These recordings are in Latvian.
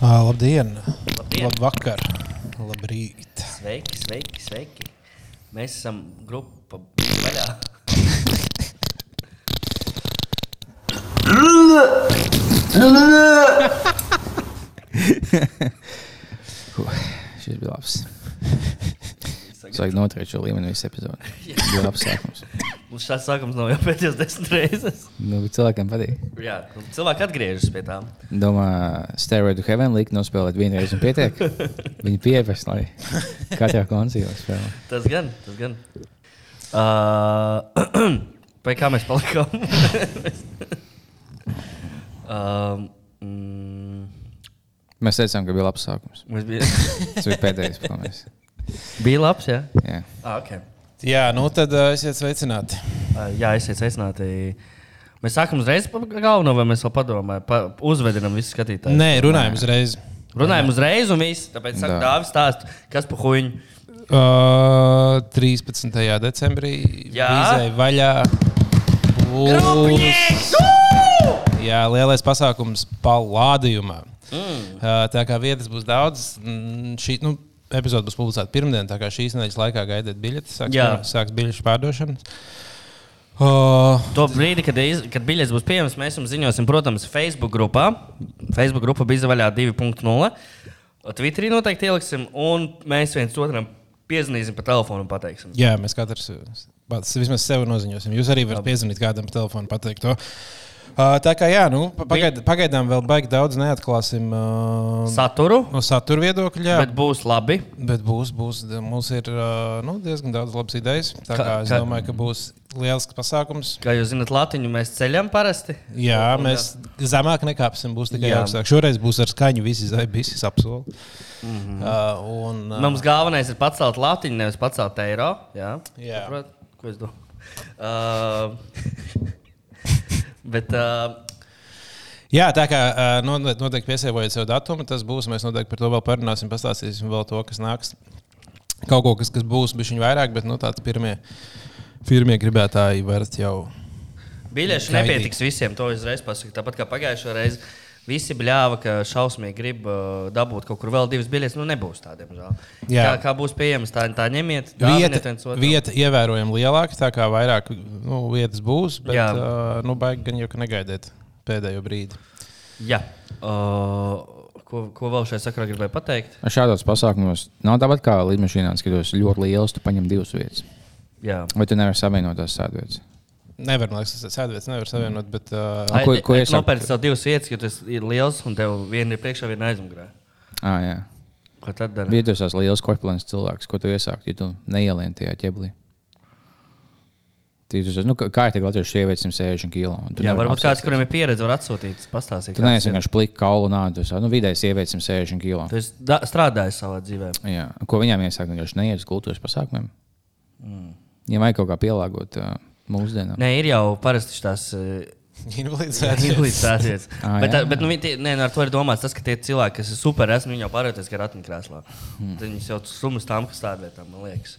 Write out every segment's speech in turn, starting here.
Labdien! Labdien. Labvakar! Labrīt! Sveiki, sveiki, sveiki. Mēs esam grupa vaļā. Šis bija labs. Vajag noturēt šo līmeni visu epizodi. Tas bija labs sākums. Mums šāds sākums nav jau pēdējos desmit reizes. Nu, cilvēkiem patīk. Jā, un cilvēki atgriežas pie tām. Domā, Stairway to Heaven likt nospēlēt vienu reizi un pietiek. Viņi pieprasa, lai katrā koncertā spēlē. Tas gan, tas gan. Uh, Vai kā mēs palikām? um, mm, Mēs teicām, ka bija labs sākums. bija, Tas bija pēdējais, ko mēs. bija labs, jā. Jā. Ah, okay. Jā, nu tad uh, esiet sveicināti. Uh, jā, esiet sveicināti. Mēs sākam uzreiz par galveno, vai mēs vēl padomājam, pa, uzvedinam visus skatītājus? Nē, runājam uzreiz. Runājam uzreiz, un viss. Tāpēc saka. Dāvis stāst, kas pa huīņu. Uh, 13. decembrī. Vīzai vaļā. Grupnieks! Jā, lielais pasākums palādījumā. Mm. Uh, tā kā vietas būs daudz, šī nu, epizode būs publicēta pirmdien, tā kā šīs nedēļas laikā gaidiet biļetes, sāks, Jā. sāks biļešu pārdošanas. Uh, To brīdi, kad, iz, kad biļets būs pieejams, mēs jums ziņosim, protams, Facebook grupā. Facebook grupa bija vaļā 2.0. Twitterī noteikti ieliksim, un mēs viens otram piezvanīsim pa telefonu un pateiksim. Jā, mēs katrs pats vismaz sev noziņosim. Jūs arī varat piezvanīt kādam pa telefonu, pateikt to. Uh, tā kā jā, nu, pa- pagaid, pagaidām vēl baigi daudz neatklāsim uh, Saturu, no satura viedokļa. Jā, bet būs labi. bet būs, būs, mums ir uh, nu, diezgan daudz labas idejas. Tā kā es ka- domāju, ka būs liels pasākums. Kā jūs zināt, Latviju mēs ceļam parasti. Jā, Un, mēs zemāk nekāpsim, būs tikai Jā. augstāk. Šoreiz būs ar skaņu, visi zaibisi apsolu. Mm. -hmm. uh, un, uh, Mums galvenais ir pacelt Latviju, nevis pacelt eiro. Jā, Jā. Saprot? ko es domāju. Uh, bet uh, Jā, tā kā noteikti piesievojiet sev datumu, tas būs. Mēs noteikti par to vēl parunāsim, pastāstīsim vēl to, kas nāks. Kaut ko, kas, kas būs bijis vairāk, bet nu, tāds pirmie, pirmie gribētāji varat jau. Biļešu nepietiks visiem, to uzreiz pasaku. Tāpat kā pagājušajā reizē. Visi bļāva, ka šausmīgi grib uh, dabūt kaut kur vēl divas biļetes. Nu, nebūs tādiem žēl. Kā, kā būs pieejams, tā, tā ņemiet. Vieta, vieta ievērojami lielāka, tā kā vairāk nu, vietas būs. Bet, Jā. uh, nu, baigi gan jau ka negaidiet pēdējo brīdi. Jā. Uh, ko, ko vēl šajā sakarā gribēju pateikt? Šādos pasākumos nav tāpat kā lidmašīnā, kad jūs ļoti liels, tu paņem divas vietas. Jā. Vai tu nevari savienot tās sēdvietas? Nevar, man liekas, tas sēdvietas nevar savienot, bet uh, Ai, ko- ko iesaka? Nopērci sev divas vietas, jo tas ir liels un tev viena ir priekšā, viena aizmugurē. Ah, jā. Ko tad dara? Bija tas liels korpulents cilvēks, ko tu iesāki, ja tu neielien tajā ķeblī. Tītus, nu, kā ir tik latviešu sievietes 160 kg? Jā, varbūt kāds, kuriem ir pieredze, var atsūtīt, pastāstīt. Tu neesi vienkārši plika kaulu nādu. Nu, vidēji sievietes 160 kg. Da- strādājis savā dzīvē. Jā. Ko viņām iesākt? Vienkārši neiet uz kultūras pasākumiem. Mm. Ja vajag kaut kā pielāgot uh, mūsdienām. Nē, ir jau parasti tās. Uh. Līdzstāties. Ā, bet, bet nu, tie- nē, nu, ar to ir domāts tas, ka tie cilvēki, kas ir super, esmu viņi jau pārvietojas gar atmiņkrēslā. Hmm. Tad viņi jau summas tām, kas tādā vietā, man liekas.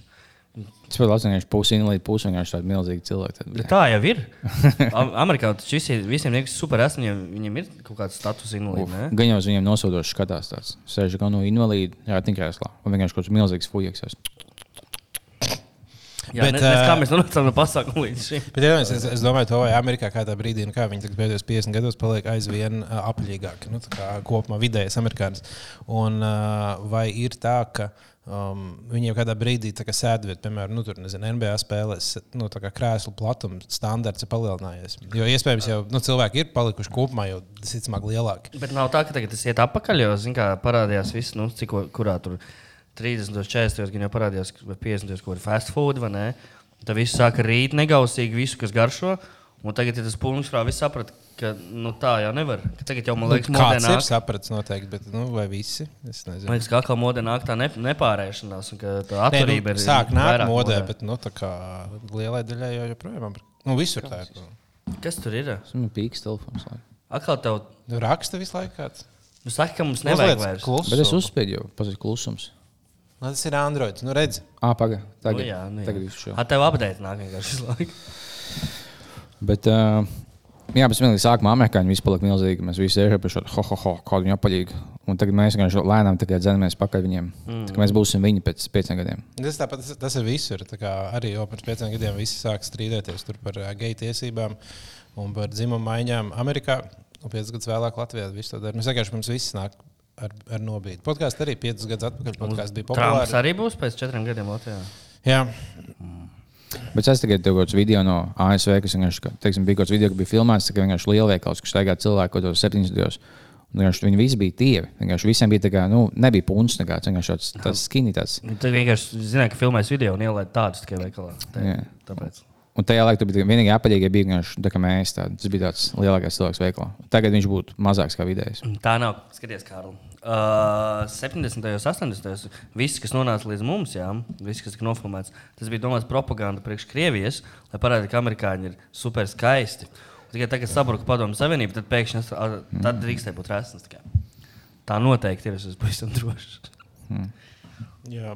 Tas vēl vienkārši pusi invalīdi, pusi vienkārši tādi milzīgi cilvēki. Tad, Bet tā jau ir. Am- Amerikā taču visi, visiem liekas, super esmu, viņiem, viņiem ir kaut kāds status invalīds. ne? Gan jau uz viņiem nosaudoši skatās tāds. Sēž kā no invalīda, jā, tinkrēslā. Un vienkārši kaut kāds milzīgs fujaks. Jā, Bet, ne, uh, kā mēs nonācām no pasākuma līdz šim. Bet, ja, es, es, domāju, to, vai Amerikā kādā brīdī, nu, kā viņi pēdējos 50 gados paliek aizvien apaļīgāki, nu, kopumā vidējais amerikānis. Un vai ir tā, ka um, viņiem kādā brīdī kā sēdvieta, piemēram, nu, tur, nezinu, NBA spēlēs, nu, krēslu platuma standarts ir palielinājies. Jo iespējams jau nu, cilvēki ir palikuši kopumā jau, visticamāk, lielāki. Bet nav tā, ka tagad tas iet atpakaļ, jo, zin, kā parādījās viss, nu, cik, kurā tur 30, 40, gan jau parādījās, vai 50, kur ir fast food, vai ne? Tad viss sāka rīt negausīgi, visu, kas garšo. Un tagad ir tas punkts, kurā viss saprata, ka nu, tā jau nevar. Ka tagad jau man liekas, Nu, ka kāds ir modernāk, sapratis noteikti, bet nu, vai visi? Es nezinu. man liekas, ka atkal modē nāk tā ne, nepārēšanās, un ka tā Nē, atturība nu, ir. sāk nākt vairāk modē, bet nu, tā kā lielai daļai jau joprojām. Nu, visur tā ir. Kas tur ir? Tas man pīks telefons. lai. Atkal tev, Nu, raksta visu laiku kāds. nu saka, ka mums nevajag vairs. klusu. Bet es uzspēju jau, pazudis klusums. Nu, tas ir Android. Nu, redz. Ah, pagaidi. Nu, Tagad, jā, nu, jā. tagad visu šo. A, tev apdēt nāk vienkārši laiku. Bet uh, Jā, bet pilnīgi sākumā amerikāņi visi palika milzīgi. Mēs visi ejam pie šāda, ho, ho, ho, kāda viņa apaļīga. Un tagad mēs vienkārši lēnām dzenamies pakaļ viņiem. Mm. Mēs būsim viņi pēc pieciem gadiem. Tas, tāpat, tas, tas ir visur. Tā kā arī jau pirms pieciem gadiem visi sāk strīdēties tur par uh, geju tiesībām un par dzimumu maiņām Amerikā. Un piecus gadus vēlāk Latvijā viss to dara. Mēs vienkārši mums viss nāk ar, ar nobīdi. Podkāsts arī piecus gadus atpakaļ. Podkāsts bija populārs. arī būs pēc četriem gadiem Latvijā. Jā, Bet es tagad tev kaut kāds video no ASV, kas vienkārši, teiksim, bija kaut kāds video, kas bija filmēts, ka vienkārši lielveikals, kas staigā cilvēku kaut kādos 70. gados. un vienkārši Viņi visi bija tievi. Vienkārši visiem bija tā kā, nu, nebija punkts, nekāds vienkārši tāds, tāds. Nu, Tad vienkārši zināja, ka filmēs video un ielaid tādus tikai veikalā. Tā, Jā. Un tajā laikā bija vienīgi apaļīgie, bija vienkārši tā kā mēs. Tā, tas bija tāds lielākais cilvēks veikalā. Tagad viņš būtu mazāks kā vidējais. Tā nav. Skaties, Kārl. Uh, 70. un 80. viss, kas nonāca līdz mums, jā, viss, kas tika nofilmēts, tas bija domāts propaganda priekš Krievijas, lai parādītu, ka amerikāņi ir super skaisti. Un Tikai tagad, kad sabruka padomju savienība, tad pēkšņi tad drīkstēja būt tikai. Tā noteikti ir. Es esmu pavisam drošs. jā.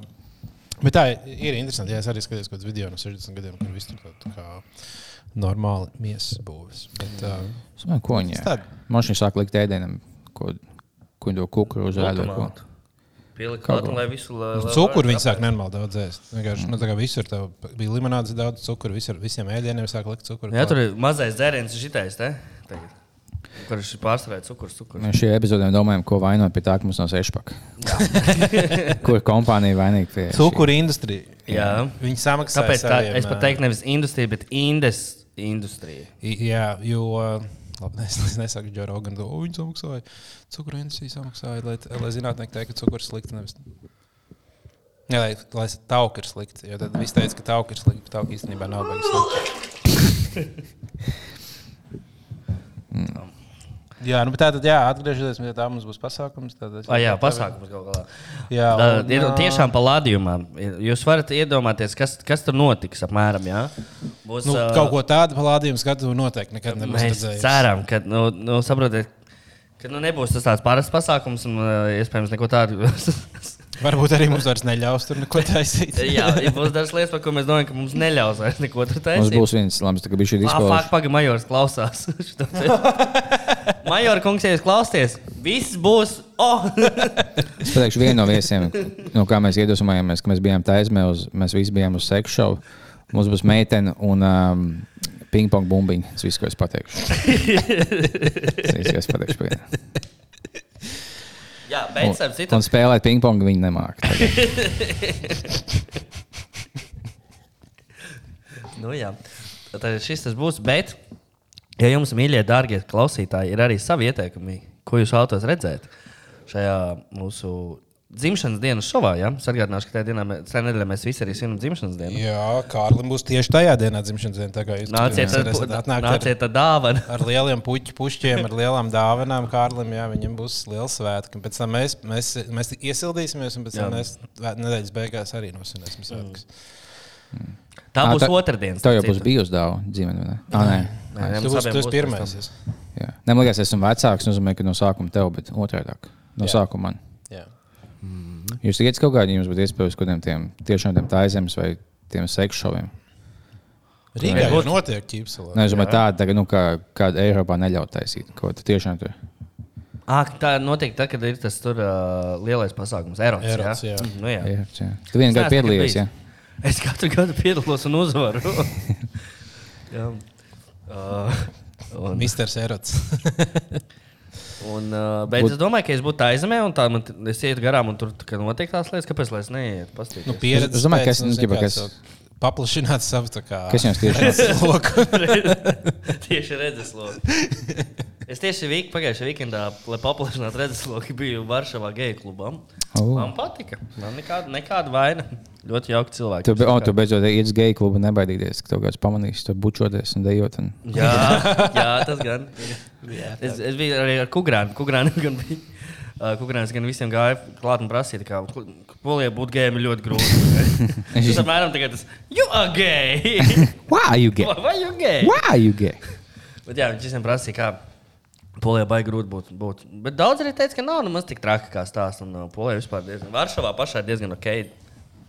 Bet tā ir interesanti. Jā, es arī skatījos kaut kādus video no 60 gadiem, kur viss tur tā, tā kā normāli miesas būvis. Bet, uh, Es domāju, ko viņi Tas tā- Man šķiet, sāk likt ēdienam, ko, ko to kukuru uz ēdu. Pielikt Kaut ko. lai visu la- lai Cukuru viņi sāk nenormāli daudz ēst. Vienkārši, nu, tā kā visur tev bija limonādes daudz cukuru, visur, visiem ēdieniem sāk likt cukuru. Jā, tur ir mazais dzēriens, šitais, te? Tagad. Kurš ir pārsvarēts cukurs, cukurs. Mēs šajā epizodē domājam, ko vainot pie tā, ka mums nav sešpaka. Kur kompānija vainīga pie Cukuru industrija. Jā. Viņi samaksā. Kāpēc tā? Es pat teiktu, nevis industrija, bet indes industrija. Jā, jo. Labi, es, es nesaku, ka Džona Ogana to "O, viņi samaksāja. Cukuru industrija samaksāja, lai, lai zinātnieki teikt, ka cukurs ir slikti. Nevis... Jā, lai, lai tauka ir slikti. Jo tad viss teica, ka tauka ir slikti. bet Tauka īstenībā nav baigta slikta. Jā, nu, tā tad, jā, atgriežoties pie tā, mums būs pasākums. Tad es- Ah, jā, pasākums kaut kādā. Jā, Tā un, ir ā, tiešām pa lādījumā. Jūs varat iedomāties, kas, kas tur notiks apmēram. Jā? Būs, Nu, ā, kaut ko tādu palādījumu skatu noteikti nekad nebūs Mēs redzējis. ceram, ka, nu, nu, saprotiet, ka nu, nebūs tas tāds parasts pasākums un ā, iespējams neko tādu. Varbūt arī mums vairs neļaus tur neko taisīt. Jā, ja būs dažas lietas, par ko mēs domājam, ka mums neļaus vairs neko tur Mums taisīt. būs viens labs, kā bija šī diskusija. fakt, pagaidi, Majors klausās. Major kungs, ja jūs klausāties, viss būs. Oh! Es pateikšu vienu no viesiem, no kā mēs iedvesmojāmies, ka mēs bijām taisnē, mēs visi bijām uz seksu šovu. Mums būs meitene un um, ping-pong bumbiņa. Tas viss, ko es pateikšu. Tas viss, ko es pateikšu. pagaidi. Jā, bet starp Un citu, spēlēt ping-pong viņi nemāca. nu, jā. Tad šis tas būs. Bet, ja jums, mīļie, dārgie klausītāji, ir arī savi ieteikumi, ko jūs vēlaties redzēt šajā mūsu dzimšanas dienas šovā, ja? es atgādināšu, ka tajā dienā, tajā nedēļā mēs visi arī svinam dzimšanas dienu. Jā, Kārlim būs tieši tajā dienā dzimšanas diena. tā kā jūs Nāciet, tad, atnākt ar- nāciet tad dāvana. ar lieliem puķu pušķiem, ar lielām dāvanām. Kārlim, jā, viņam būs liels svētki. Pēc tam mēs, mēs, mēs iesildīsimies, un pēc tam Jā. mēs nedēļas beigās arī nosvinēsim svētkus. Tā Ā, būs tā- otrdienas. Tev jau būs bijusi dāvana ne? Ah, nē. Nē, nē, tu esi būs pirmais. es-. Nē, man liekas, esmu vecāks. Nozīmē, ka no sākuma tev, bet otrādi - no Jā. sākuma man. Jā. Jūs ticat kaut kādiem, jums būtu iespējas kaut kādiem tiem tiešām tiem taizemes vai tiem seksu šoviem. Rīgā jau notiek ķīpselē. Nē, es domāju, tāda, tā, nu, kā, kāda Eiropā neļauj taisīt. Ko tu tiešām tur. Ah, tā notiek tad, kad ir tas tur uh, lielais pasākums, Eiropas. Erots, jā. Nu, jā. Jā, jā. Tu vienu Es gadu piedalījies. Jā. Es katru gadu piedalos un uzvaru. jā. Uh, un, Misters Erots. un, uh, bet Būt- es domāju, ka es būtu aizemē, un tā man es ietu garām, un tur tā kā notiek tās lietas, kāpēc lai es neietu. Nu, pieredze, Es domāju, ka es- nu, nu, kā kas- savu Paplašināt savu tā kā. Kas jums tieši loku? tieši redzesloku. Es tieši vīk, pagājušajā weekendā, lai paplašinātu redzesloku, biju Varšavā geju klubam. Oh. Man patika. Man nekāda, nekāda vaina. Ļoti jauki cilvēki. Tu, be- o, tu beidzot iet uz geju klubu, nebaidīties, ka tev kāds pamanīs, tu bučoties un dejot. Un... Jā, jā, tas gan. es, es biju arī ar Kukrānu. Kukrānu gan bija. Uh, Kukrāns gan visiem gāja klāt un prasīja, kā polijā būt gejam ir ļoti grūti. Tas apmēram tas - you are gay! Why are you gay? Vai you gay? Why are you gay? Bet jā, viņš visiem prasīja, kā polijā baigi grūti būt, būt. Bet daudz arī teica, ka nav nemaz tik traki kā stāsts. Un uh, polijā vispār diezgan, Varšavā pašā ir diezgan ok.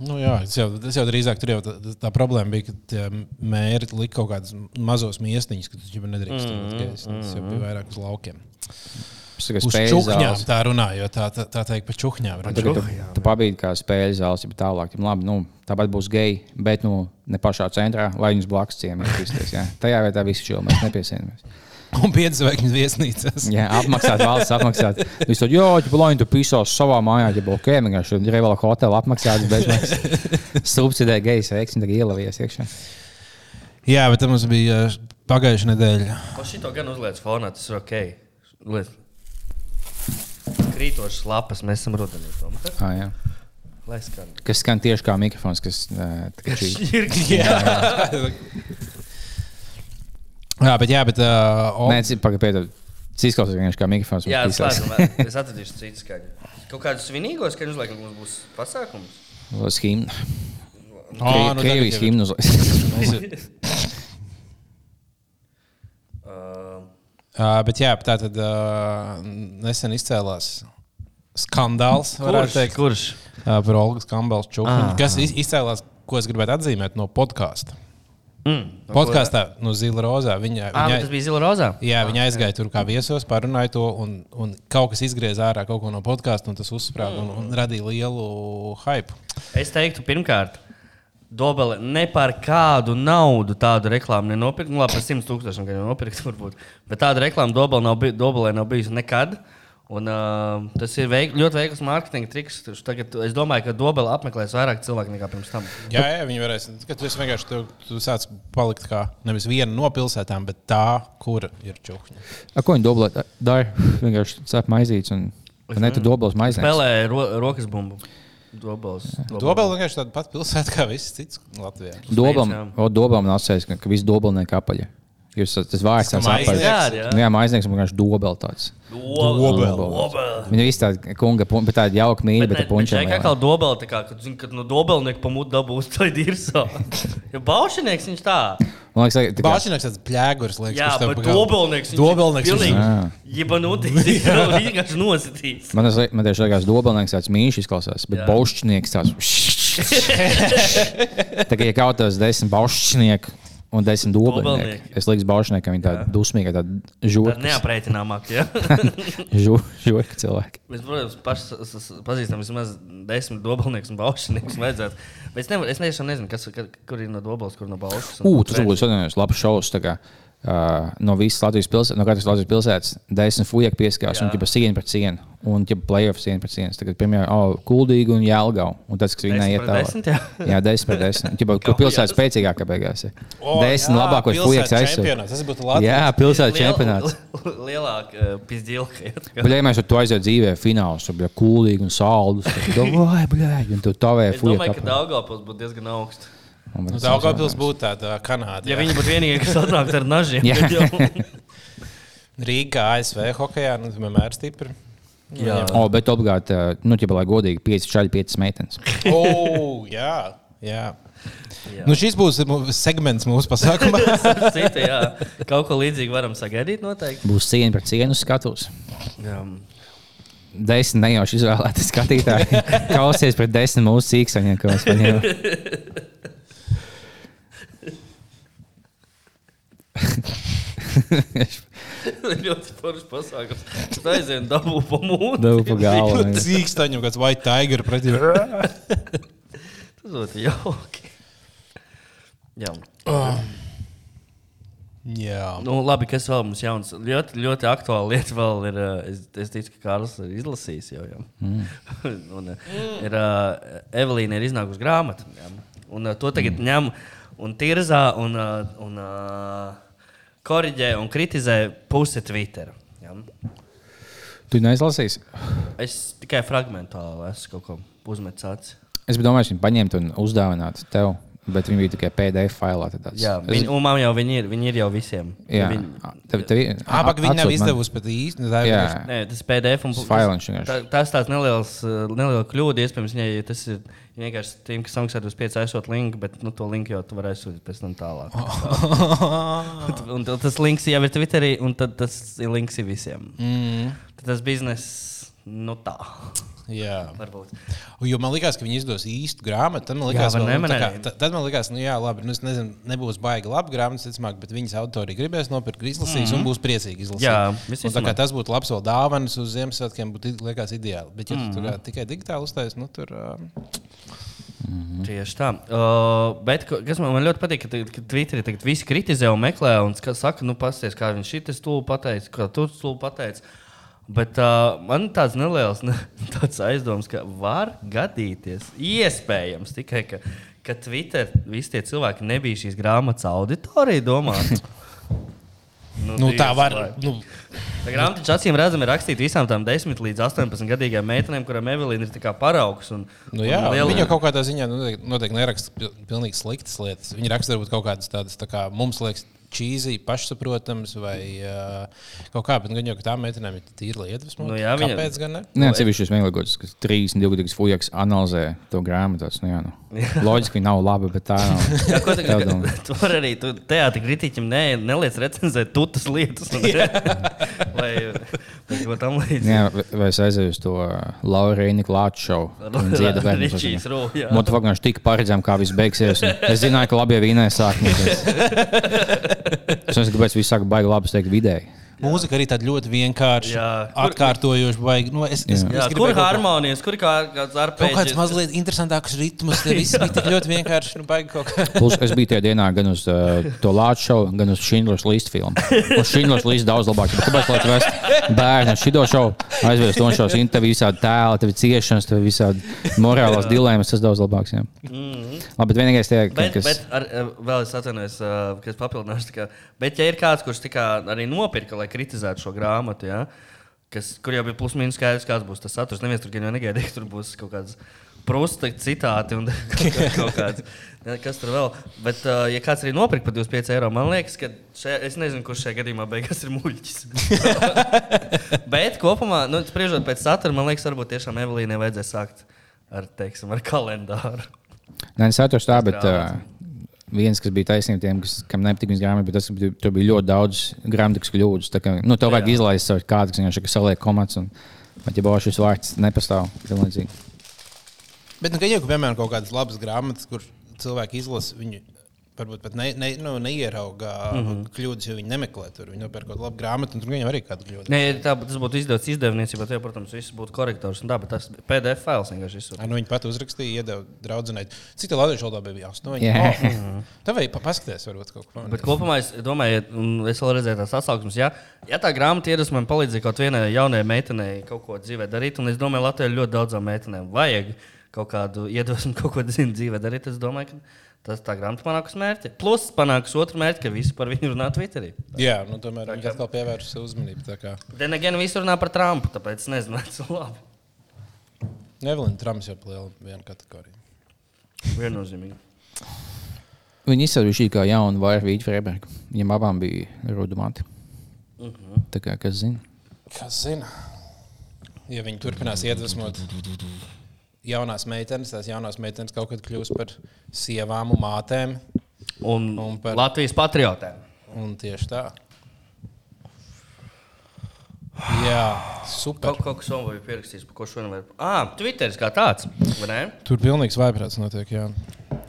Nu, jā, tas jau, tas jau drīzāk tur jau tā, tā problēma bija, ka tie mēri lika kaut kādas mazos miestiņus, ka tu jau nedrīkst mm, gaisa. Tas jau bija vairāk uz laukiem. Uz spēļu zāles. tā runā, jo tā, tā, tā teikt par čūkņām. runā. Tagad tu, tu pabīdi kā spēļu zāles, jau tālāk. Labi, nu, tāpat būs geji, bet nu, ne pašā centrā, lai viņus blakus ciemīties. Tajā vietā viss čūlis mēs nepiesienāmies. Un piecas zvaigznes viesnīcas. Jā, apmaksāt valsts, apmaksāt. Viņš to jā, ja plāno tu pisos savā mājā, ja būtu ok, vienkārši Revela hotela apmaksāts bezmaksas. Subsidē gejas veiksmi, tagad ielavies iekšā. Jā, bet tam mums bija uh, pagājušā nedēļa. Ko šito gan uzliek fonā, tas ir ok. Liet. Krītošas lapas, mēs esam rudenī. Ah, jā. Lai skan. kas skan tieši kā mikrofons, kas. Ir Jā, bet, jā, bet uh, o, Nē, pagaidi, tas izklausās vienkārši kā mikrofons. Jā, tas slēdzam. Es atradīšu citu skaņu. Kaut kādus svinīgos skaņus uzliekam, mums būs pasākums. Uz himnu. o, nu, Krievijas himnu. Uh, Uh, bet jā, tā tad uh, nesen izcēlās skandāls, varētu kurš? teikt, Kurš? uh, par Olgas Kambels čūsku, Ah. kas iz, izcēlās, ko es gribētu atzīmēt no podkāsta. Mm. Podkāstā no Zila Rozā. Viņa, Ah, viņa, tas bija zila rozā. Jā, viņa aizgāja tur kā viesos, parunāja to, un, un kaut kas izgriezās ārā kaut ko no podkāsta, un tas uzsprāga un, un radīja lielu hype. Es teiktu, pirmkārt, Dobele ne par kādu naudu tādu reklāmu nenopirkt. Nu, labi, par 100 tūkstošiem gan nopirkt, varbūt. Bet tāda reklāma Dobele nav, bij- Dobelē nav bijusi nekad. Un, uh, tas ir veik, ļoti veikls mārketinga triks. Tagad, es domāju, ka Dobele apmeklēs vairāk cilvēku nekā pirms tam. Jā, jā viņi varēs. Kad tu vienkārši tu, tu sāc palikt kā nevis viena no pilsētām, bet tā, kur ir čūska. A, Ko viņi doblē? Dara vienkārši cep maizītes un ne tu doblos maizītes. Spēlē ro, rokas bumbu. Dobels. Dobela vienkārši tāda pati pilsēta kā viss cits Latvijā. Doblam, jā. o, doblam nācēs, ka, visi dobelnieki apaļi. Jūs esat- tas vārds kā apaļs. maiznieks? Jā, jā. Jā, maiznieks un vienkārši dobel tāds. Dobel. Dobel. Viņa visi tāda kunga, bet tāda jauka mīļa, bet tā punča. Viņš kā dobeli, tā kā, kad, zin, kad no dobelnieka pamūta dabūs to dirso. Jo baušinieks viņš tā. Man liekas, tā kā- Bāķinieks tāds pļēgurs, liekas, Jā, bet dobelnieks. Dobelnieks Pilnīgi. Viņš nav vienkārši nositīs. Man tas man tieši liekas, dobelnieks tāds mīļš izklausās, bet Jā. baušķinieks tāds. tā kā ja kaut kāds desmit baušķinieki un desmit dobelnieki, es liekas, baušķiniekam viņi tādi dusmīgi, tādi Tā žurki. neaprēķināmāk. Ja? Žurki cilvēki. Mēs, protams, s- pazīstam vismaz desmit dobelniekus un baušinieks. vajadzētu. Bet es, nevar, es nezinu, kas, ka- kur ir no dobeles, kur no baušas. kur tas trešais. būtu sadarbības labs šovs. Uh, no visas Latvijas pilsētas, no katras Latvijas pilsētas, desmit fujaki pieskās un ķipa siena pret sienu. Un ķipa playoff siena pret sienu. Tagad, piemēram, oh, Kuldīgi un Jālgau. Un tas, kas viņai iet tālāk. jā. jā, desmit pret desmit. Ķipa, kur pilsēta spēcīgākā beigās ir. O, Desmit jā, labākos aizsūta. čempionāts. Tas būtu Latvijas. Jā, pilsētas Liel- čempionāts. Lielāka uh, pizdilka. Bet, ja mēs tur aiziet dzīvē, fināls, tad bija kuldīgi un saldus. Vai, bļaļ, un tu tavēji Es domāju, ka. Daugavpils būtu diezgan augsts. Nu, Daugavpils būtu tāda Kanāda. Ja jā. viņi būtu vienīgie, kas atnāktu ar nažiem, kā ASV hokeja, nu, vienmēr stipri. Jā. O, bet obligāti, nu, ja lai godīgi, 5 čaļi, 5 meitenes. O, jā, jā. Jā. Nu, šis būs segments mūsu pasākumā. Cita, jā. Kaut ko līdzīgu varam sagaidīt noteikti. Būs siena pret sienu skatus. Jā. Desmit nejauši izvēlēti skatītāji. Kausies pret desmit mūsu sīksaņiem, ko mēs paņēmām. Ļoti foršs pasākums. Tad aizējām dabū pa mūtu. Dabu pa galvu. Cīkstaņu, kāds white tiger pretī. Tas būtu jauki. Jā. Jā. Nu, labi, kas vēl mums jauns? Ļoti, ļoti aktuāla lieta vēl ir. uh, Es, es ticu, ka Kārlis ir izlasījis jau. jau. Mm. un, uh, ir, uh, Evelīna ir iznākusi grāmata. Jā. Un uh, to tagad mm. ņem un tirzā un, uh, un uh, koriģē un kritizē puse Twitter. Jā. Tu neizlasīsi? Es tikai fragmentāli esmu kaut ko uzmetis. Es biju domājis, viņu paņemt un uzdāvināt tev, bet viņi bija tikai PDF failā. tad tāds- Jā, Es- viņi, un man jau viņi ir, viņi ir jau visiem. Jā, Viņi, tev, tev, ir- Abak viņi nav izdevusi pat īsti. Jā. vienkārši- Nē, tas PDF. Un, vienkārši. tā, tas tāds neliels, uh, neliela kļūda. Iespējams, viņai ja tas ir vienkārši tiem, kas samaksā uz 5 aizsūt linku, bet nu, to linku jau tu vari aizsūtīt pēc tam tālāk. un tas links jau ir Twitterī, un tad tas links ir visiem. Mm. Tad tas bizness, nu tā. Jā. Varbūt. Jo man liekas, ka viņi izdos īstu grāmatu. Tad man liekas, var vēl, nu, tā nemanēt. kā- ta- tad man liekas, nu, jā, labi, nu, es nezinu, nebūs baigi labi grāmatas, ticamāk, bet viņas autori gribēs nopirkt, izlasīs mm -hmm. un būs priecīgi izlasīt. Jā, un, tā kā tas būtu labs vēl dāvanas uz Ziemassvētkiem, būtu liekas ideāli. Bet, ja mm -hmm. tu kā tikai digitāli uzstājas, nu, tur. Uh, Tieši tā. Uh, bet kas man, man ļoti patīk, ka, tagad- ka Twitterī tagad visi kritizē un meklē, un saka, nu, pasties, kā viņš šī stūlī pateica, kā tu stūlī pateici. Bet uh, man tāds neliels ne, tāds aizdoms, ka var gadīties, iespējams, tikai ka, ka Twitter visi tie cilvēki nebija šīs grāmatas auditorija domāti. Nu, nu, tā var. lai. Nu, Tā grāmata acīm redzami ir rakstīta visām tām 10 līdz 18 gadīgām meitenēm, kurām Evelīna ir paraugs. Un, Nu, jā, un liela- viņa kaut kādā ziņā noteikti, noteikti neraksta pil- pilnīgi sliktas lietas. Viņa raksta varbūt kaut kādas tādas, tā kā mums liekas, čīzī, pašsaprotams, vai uh, kaut kā, bet gan jau ka tām meitenēm ir tīra iedvesma. Nu jā, viņa- Kāpēc gan ne? Nē, sevišķi šis vienlīdzīgs, kas 32 gadus fujaks analizē to grāmatu. tas, Nu, jā, nu. Loģiski, ka nav laba, bet tā nav. Jā, ko Tā domā. tu vari arī tu teātris kritiķim ne, neliec recenzēt tutas lietas. Un, vai, vai ko tam līdzīgu. Jā, vai- es aizēju uz to Laurīnu Klāču šovu? Viņa dzieda bērnu. Motivācija tik paredzama, kā viss beigsies. un Es zināju, ka labi jau vīnē sākumā. Es nezinu, kāpēc viņi saka, baigi labi teikt vidēji. Mūzika arī tāda ļoti vienkārša, atkārtojoša. Baigi. Nu, es, es, Jā, es kur harmonijas, kur ir kā, kāds Kaut kāds mazliet interesantāks ritms. Tev viss bija tik ļoti vienkārši. Nu, baigi kaut kā. Plus, es biju tajā dienā gan uz uh, to Latvijas šovu, gan uz Schindlers List filmu. Un Schindlers List daudz labāk. Bet Kāpēc lai tu vest bērnu šo šovu, aizvest to šos interviju, visādi tēli, tev ir ciešanas, tev visādi morālās dilemmas, tas daudz labāks. Jā. Labi, bet vienīgais tie, Bet, kas. bet ar, eh, vēl es atvainojos, uh, ka es papildināšu. kā- Bet, ja ir kāds, kurš tā kā arī nopirka, lai kritizētu šo grāmatu, ja, kas, kur jau bija plus mīnus skaidrs, kāds būs tas saturs, neviens tur gan negaidīja, ka tur būs kaut kāds prusta citāti un kaut, kaut kāds. Kas tur vēl? Bet, uh, ja kāds arī nopirka par 25 eiro, man liekas, ka šajā, es nezinu, kurš šajā gadījumā beigās ir muļķis. Bet kopumā, nu, spriežot pēc satura, man liekas, varbūt tiešām Evelīnai vajadzēja sākt ar, teiksim, ar kalendāru. Nē, es atceros tā, bet uh, viens, kas bija taisnība tiem, kas, kam nepatīk viņas grāmata, bet tas, bija- tur bija ļoti daudz gramatikas kļūdas. Tā kā, nu, tev vajag izlaist savu kādu, kas vienkārši saliek komats. Un, bet, ja būs šis vārds, nepastāv. pilnīdzīgi. Bet, nu, ka jau, piemēram, kaut kādas labas grāmatas, kur cilvēki izlasa viņu. Varbūt pat ne, ne, nu, neierauga mm. -hmm. kļūdas, jo viņi nemeklē tur. Viņi nopērk kaut kādu labu grāmatu, un tur viņam arī kāda kļūda. Nē, tā, tas būtu izdevies izdevniecībā, tad, protams, viss būtu korektors. un Tā, bet tas PDF fails vienkārši ir. Ai, Nu, viņa pat uzrakstīja, iedeva draudzenei. Cik tā latviešu valodā bija? Astoņi. Jā. Oh. Tā vajag pa- paskatīties, varbūt kaut ko. Bet kopumā es domāju, un es vēl redzēju tās atsauksmes, ja, ja tā grāmata iedvesmo man palīdzēja kaut vienai jaunai meitenei kaut ko dzīvē darīt, un es domāju, Latvijā ļoti daudzām meitenēm vajag kaut kādu iedvesmu, kaut ko dzīvē darīt, es domāju, ka tas tā grāmata panāks mērķi. Plus panāks otru mērķi, ka visi par viņu runā Twitterī. Jā, nu, tomēr viņi atkal pievērš sev uzmanību. tā kā. Gan gan visi runā par Trumpu, tāpēc es nezinu, vai tas ir labi. Evelīna Trumps jau liela viena kategorija. Viennozīmīgi. Viņi izsaka šī kā jauna Vaira Vīģa Freiberga. Viņam abām bija rudumāti. Tā kā kas zina? Kas zina? Ja viņi turpinās iedvesmot jaunās meitenes, tās jaunās meitenes kaut kad kļūs par sievām un mātēm. Un, Un par- Latvijas patriotiem. Un tieši tā. Jā, super. Kaut, kaut kas vēl bija pierakstījis, par ko šodien var. Ah, Twitteris kā tāds. Tur pilnīgs vaiprāts notiek. Jā.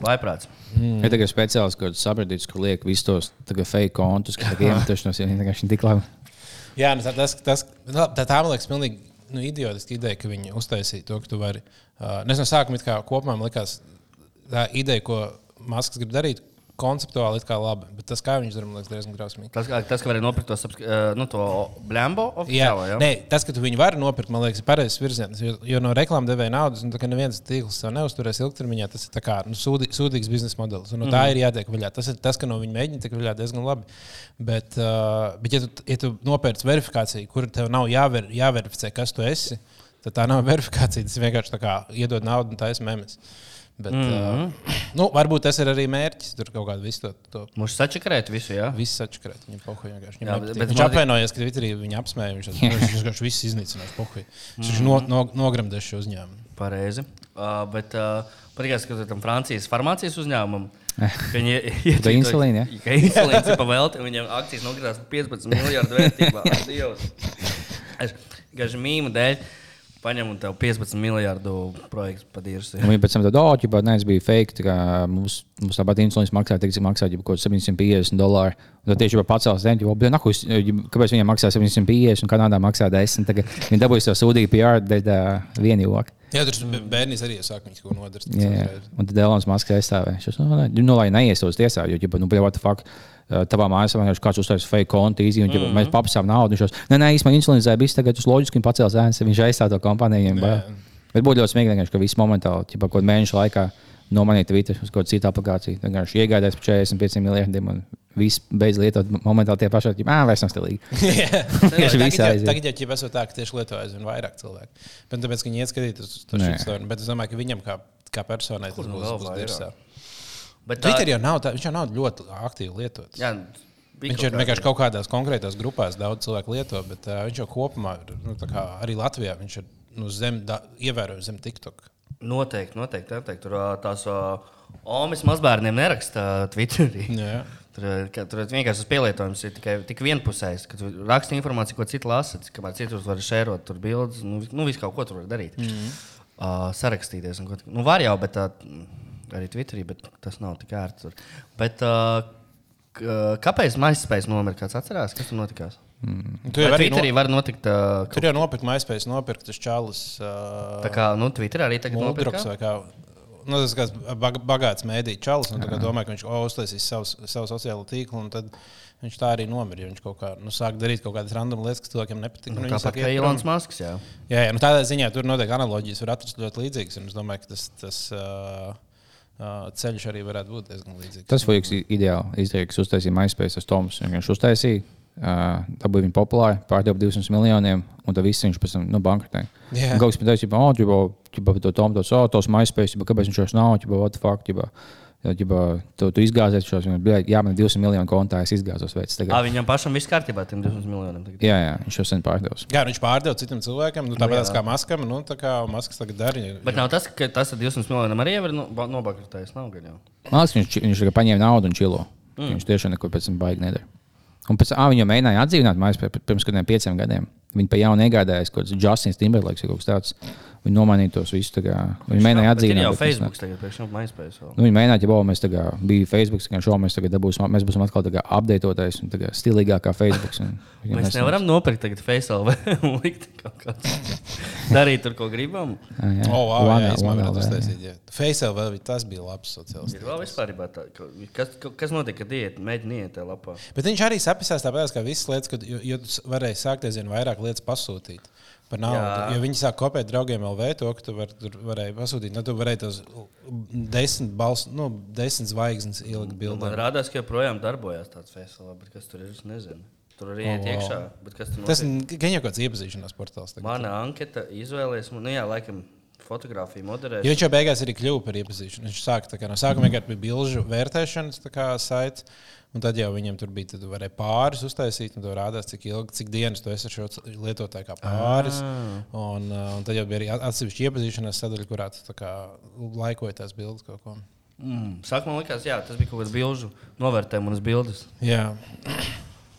Vaiprāts. Mm. Ir tagad speciāls kāds sapratīts, kur liek visus tos tagad fake kontus, kas ir iemetušies. Viņi vienkārši tik labi. Jā, nu, tā, tas, tas, nu, tā, tā man liekas, pilnīgi nu, idiotiska ideja, ka viņi uztaisīja to, ka tu vari. Uh, es no kā kopumā man likās, tā ideja, ko Masks grib darīt, konceptuāli ir labi. Bet tas, kā viņš dara, man liekas, diezgan drausmīgi. Tas, tas ka varēja nopirkt to, eh, nu, to blembo Jā, oficiālo. Ja? nē, tas, ka tu viņu vari nopirkt, man liekas, ir pareizs virziens. Jo, jo no reklāmas devēja naudas, nu, tā kā neviens tīkls to neuzturēs ilgtermiņā, tas ir kā, nu, sūdī, sūdīgs biznesa modelis. Un, no tā Mhm. ir jātiek vaļā. Tas ir tas, ka no viņa mēģina tikt vaļā diezgan labi. Bet, uh, bet ja, tu, ja tu nopērci verifikāciju, kur tev nav jāver, jāverificē, kas tu esi, tad tā nav verifikācija. Tas vienkārši tā kā iedod naudu un ir memes. Bet, mm -hmm. uh, nu, varbūt tas ir arī mērķis. Tur kaut kāda visu to, to Mums sačakarēt visu, jā. Viss atšķirās. Viņam pohuļ vienkārši. Jā, Jā, bet- bet, bet viņš man- apvainojās, ka Twitterī viņu apsmēja. Viņš vienkārši viss iznīcinās. Pohuļ. Viņš mm. no, no, nogramdēs šo uzņēmumu. Pareizi. Uh, bet uh, patīkās, ka tam Francijas farmācijas uzņēmumam. ka Viņi ir Tā insulīna, insulīns ir pavēlti, un viņiem akcijas par 15 miljardu vērtībā. Dievs. Es gāju mīmu dēļ. Paņem un tev 15 miljardu projektu padīrs. Viņi pēc tam oh, ģipā, nē, tas bija fake. Mums, mums tāpat insulīns maksā, tik, cik maksā ģipā, kaut kāds 750 dolāri. Un tad tieši jau pacēlās dēļ, jo, naku, kāpēc viņiem maksā 750 un Kanādā maksā 10. Tagad viņi dabūja savu sūdību PR dēļ tā viena joka. Jā, tur bērnīs arī saka, viņas kaut ko nodarīt. Jā, jā. Un tad Elonas Masks aizstāvēja. Es nu, nu, lai neies uz tiesā, jo, ģipā, nu, what the fuck. Tavā mājā vienkārši kāds uztaisīja fake kontu, īsi, un mm -hmm. mēs paprasām naudu. Viņš jau, nē, nē, īstenībā insulīnizēja, viss tagad uz loģiski un pacēlās ēnas, viņš aizstāv to kompāniju. Bet būtu ļoti smieklīgi, ka viss momentāli, ja kaut kādā mēneša laikā nomainīt Twitter uz kādu citu aplikāciju. Vienkārši iegādājas par 45 miljardiem un viss beidz lietot momentāli tie paši. Ah, vairs nav stilīgi. Tieši viss aiziet. Tagad jau ķip esot tā, ka tieši lieto aizvien vairāk cilvēku. Bet tāpēc, ka viņi ieskatīt uz to Nē. šitstoru. Bet es domāju, ka viņam kā, kā personai tas nu būs, vēl būs dirsā. Bet tā Twitter jau nav, tā, viņš jau nav ļoti aktīvi lietots. Jā, Viņš ir kaut vienkārši kaut kādās konkrētās grupās, daudz cilvēku lieto, bet uh, viņš jau kopumā, ir, nu, tā kā arī Latvijā, viņš ir nu, zem, da, ievērojami zem TikTok. Noteikti, noteikti. noteikti. Tur tās Omas mazbērniem neraksta Twitterī. Jā. Tur, ka- tur vienkārši tas pielietojums ir tikai tik vienpusējs, ka tu raksti informāciju, ko citi lasa, kamēr citur var šērot tur bildes. Nu, nu visu kaut ko tur var darīt. Mm -hmm. uh, sarakstīties. ko Nu, var jau, bet uh, arī Twitterī, bet tas nav tik ērti. Bet, uh, kāpēc MySpace nomira? Kāds atcerās, kas tur notikās? Tu jau Vai arī no, var notikt. Uh, tur jau nopirkt MySpace, nopirkt tas čalis. Uh, tā kā nu, Twitterī arī tagad kā. Nu, tas ir bag, bagāts mēdīņu čalis. kā Domāju, ka viņš o, uztaisīs savu, savu sociālo tīklu. un Tad viņš tā arī nomira. Viņš kaut kā nu, sāk darīt kaut kādas random lietas, kas cilvēkiem nepatīk. Nu, Tāpat sāk kā. Ilons Masks. Jā. Jā, jā nu, tādā ziņā tur noteikti analoģijas var atrast ļoti līdzīgas. un Es domāju, ka tas, tas uh, uh, ceļš arī varētu būt diezgan līdzīgs. Tas bija ideāli. Izdarīja, kas uztaisīja MySpace, tas Toms. Viņš uztaisīja, dabūja viņu populāri, pārdeva 200 miljoniem, un tad viss viņš pēc tam nu, bankrotēja. Kaut kas man teica, oh, ģipa, ģipa, to Tomu, tos, oh, tos MySpace, ģipa, kāpēc viņš vairs nav, ģipa, what the fuck, ģipa. Jā, ģipa, tu, tu izgāzies šos, jā, man ir 200 miljonu kontā, es izgāzos veids. À, Tagad. viņam pašam viss kārtībā, tiem 200 miljoniem. tagad. Jā, jā, viņš jau sen pārdevis. Jā, viņš pārdeva citam cilvēkam, nu, tāpat kā maskam. Nu, tā kā maskas tagad dara. Bet nav tas, ka tas ar 200 miljoniem arī ir no- ba- nobankrotējis. Nav gan jau. Man liekas, viņš, viņš tikai paņēma naudu un čilo. Mm. Viņš tiešām neko pēc tam baigi nedara. Un pēc tam viņu mēģināja atdzīvināt MySpace pirms kādiem pieciem gadiem. Viņi pa jaunu iegādājās kaut kāds Justins Timberlakes vai kaut kas tāds. Viņi nomainīja tos visus. Viņi mēģināja ir jau bet tas Facebook MySpace. vēl. Nu, viņi mēģināja, ja bau, mēs tagad bijām Facebook, kā šo mēs tagad dabūsim, mēs būsim atkal apdeitotais un stilīgākā Facebook. un viņiem Mēs nesanāks. nevaram nopirkt tagad FaceLV un likt kaut kādā. Darīt tur, ko gribam. Jā, jā. O, wow, One- jā, es one tas jā. taisīt. jā. Faceļ vēl bija- tas bija labs sociāls. Ir vēl vispār tā, ka- kas, ka- kas notiek, kad iet, mēģina iet tajā lapā. Bet viņš arī sapņās tāpēc, ka visas lietas, kad, jo, jo tu varēji sākt aizvien vairāk lietas pasūtīt. Par naudu. Jo viņi sāk kopēt draugiem LV to, ka tu var, tur varēji pasūtīt. Nu, tu varēji tos desmit, bals, nu, desmit zvaigznes ielikt Man bildē. rādās, ka joprojām darbojas tāds FaceLV, bet kas tur ir, es nezinu. Tur arī iet O, wow. iekšā. Tur Tas gan jau kāds iepazīšanās portāls. tagad. Mana anketa izvēlēs, nu jā, laikam, fotografiju moderēt. Jo viņš jau beigās arī kļuva par iepazīšanu. Viņš sāka kā, no sākuma vienkārši bija bilžu vērtēšanas saits. Un tad jau viņam tur bija, tad varēja pāris uztaisīt, un tur rādās, cik ilgi, cik dienas tu esi ar šo lietotāju kā pāris. Un, uh, un tad jau bija arī atsevišķi iepazīšanās sadaļa, kurā tu laikoji tās bildes kaut ko. Mm. Sākumā likās, jā, tas bija kaut kāds bilžu novērtējums un bildes. Jā.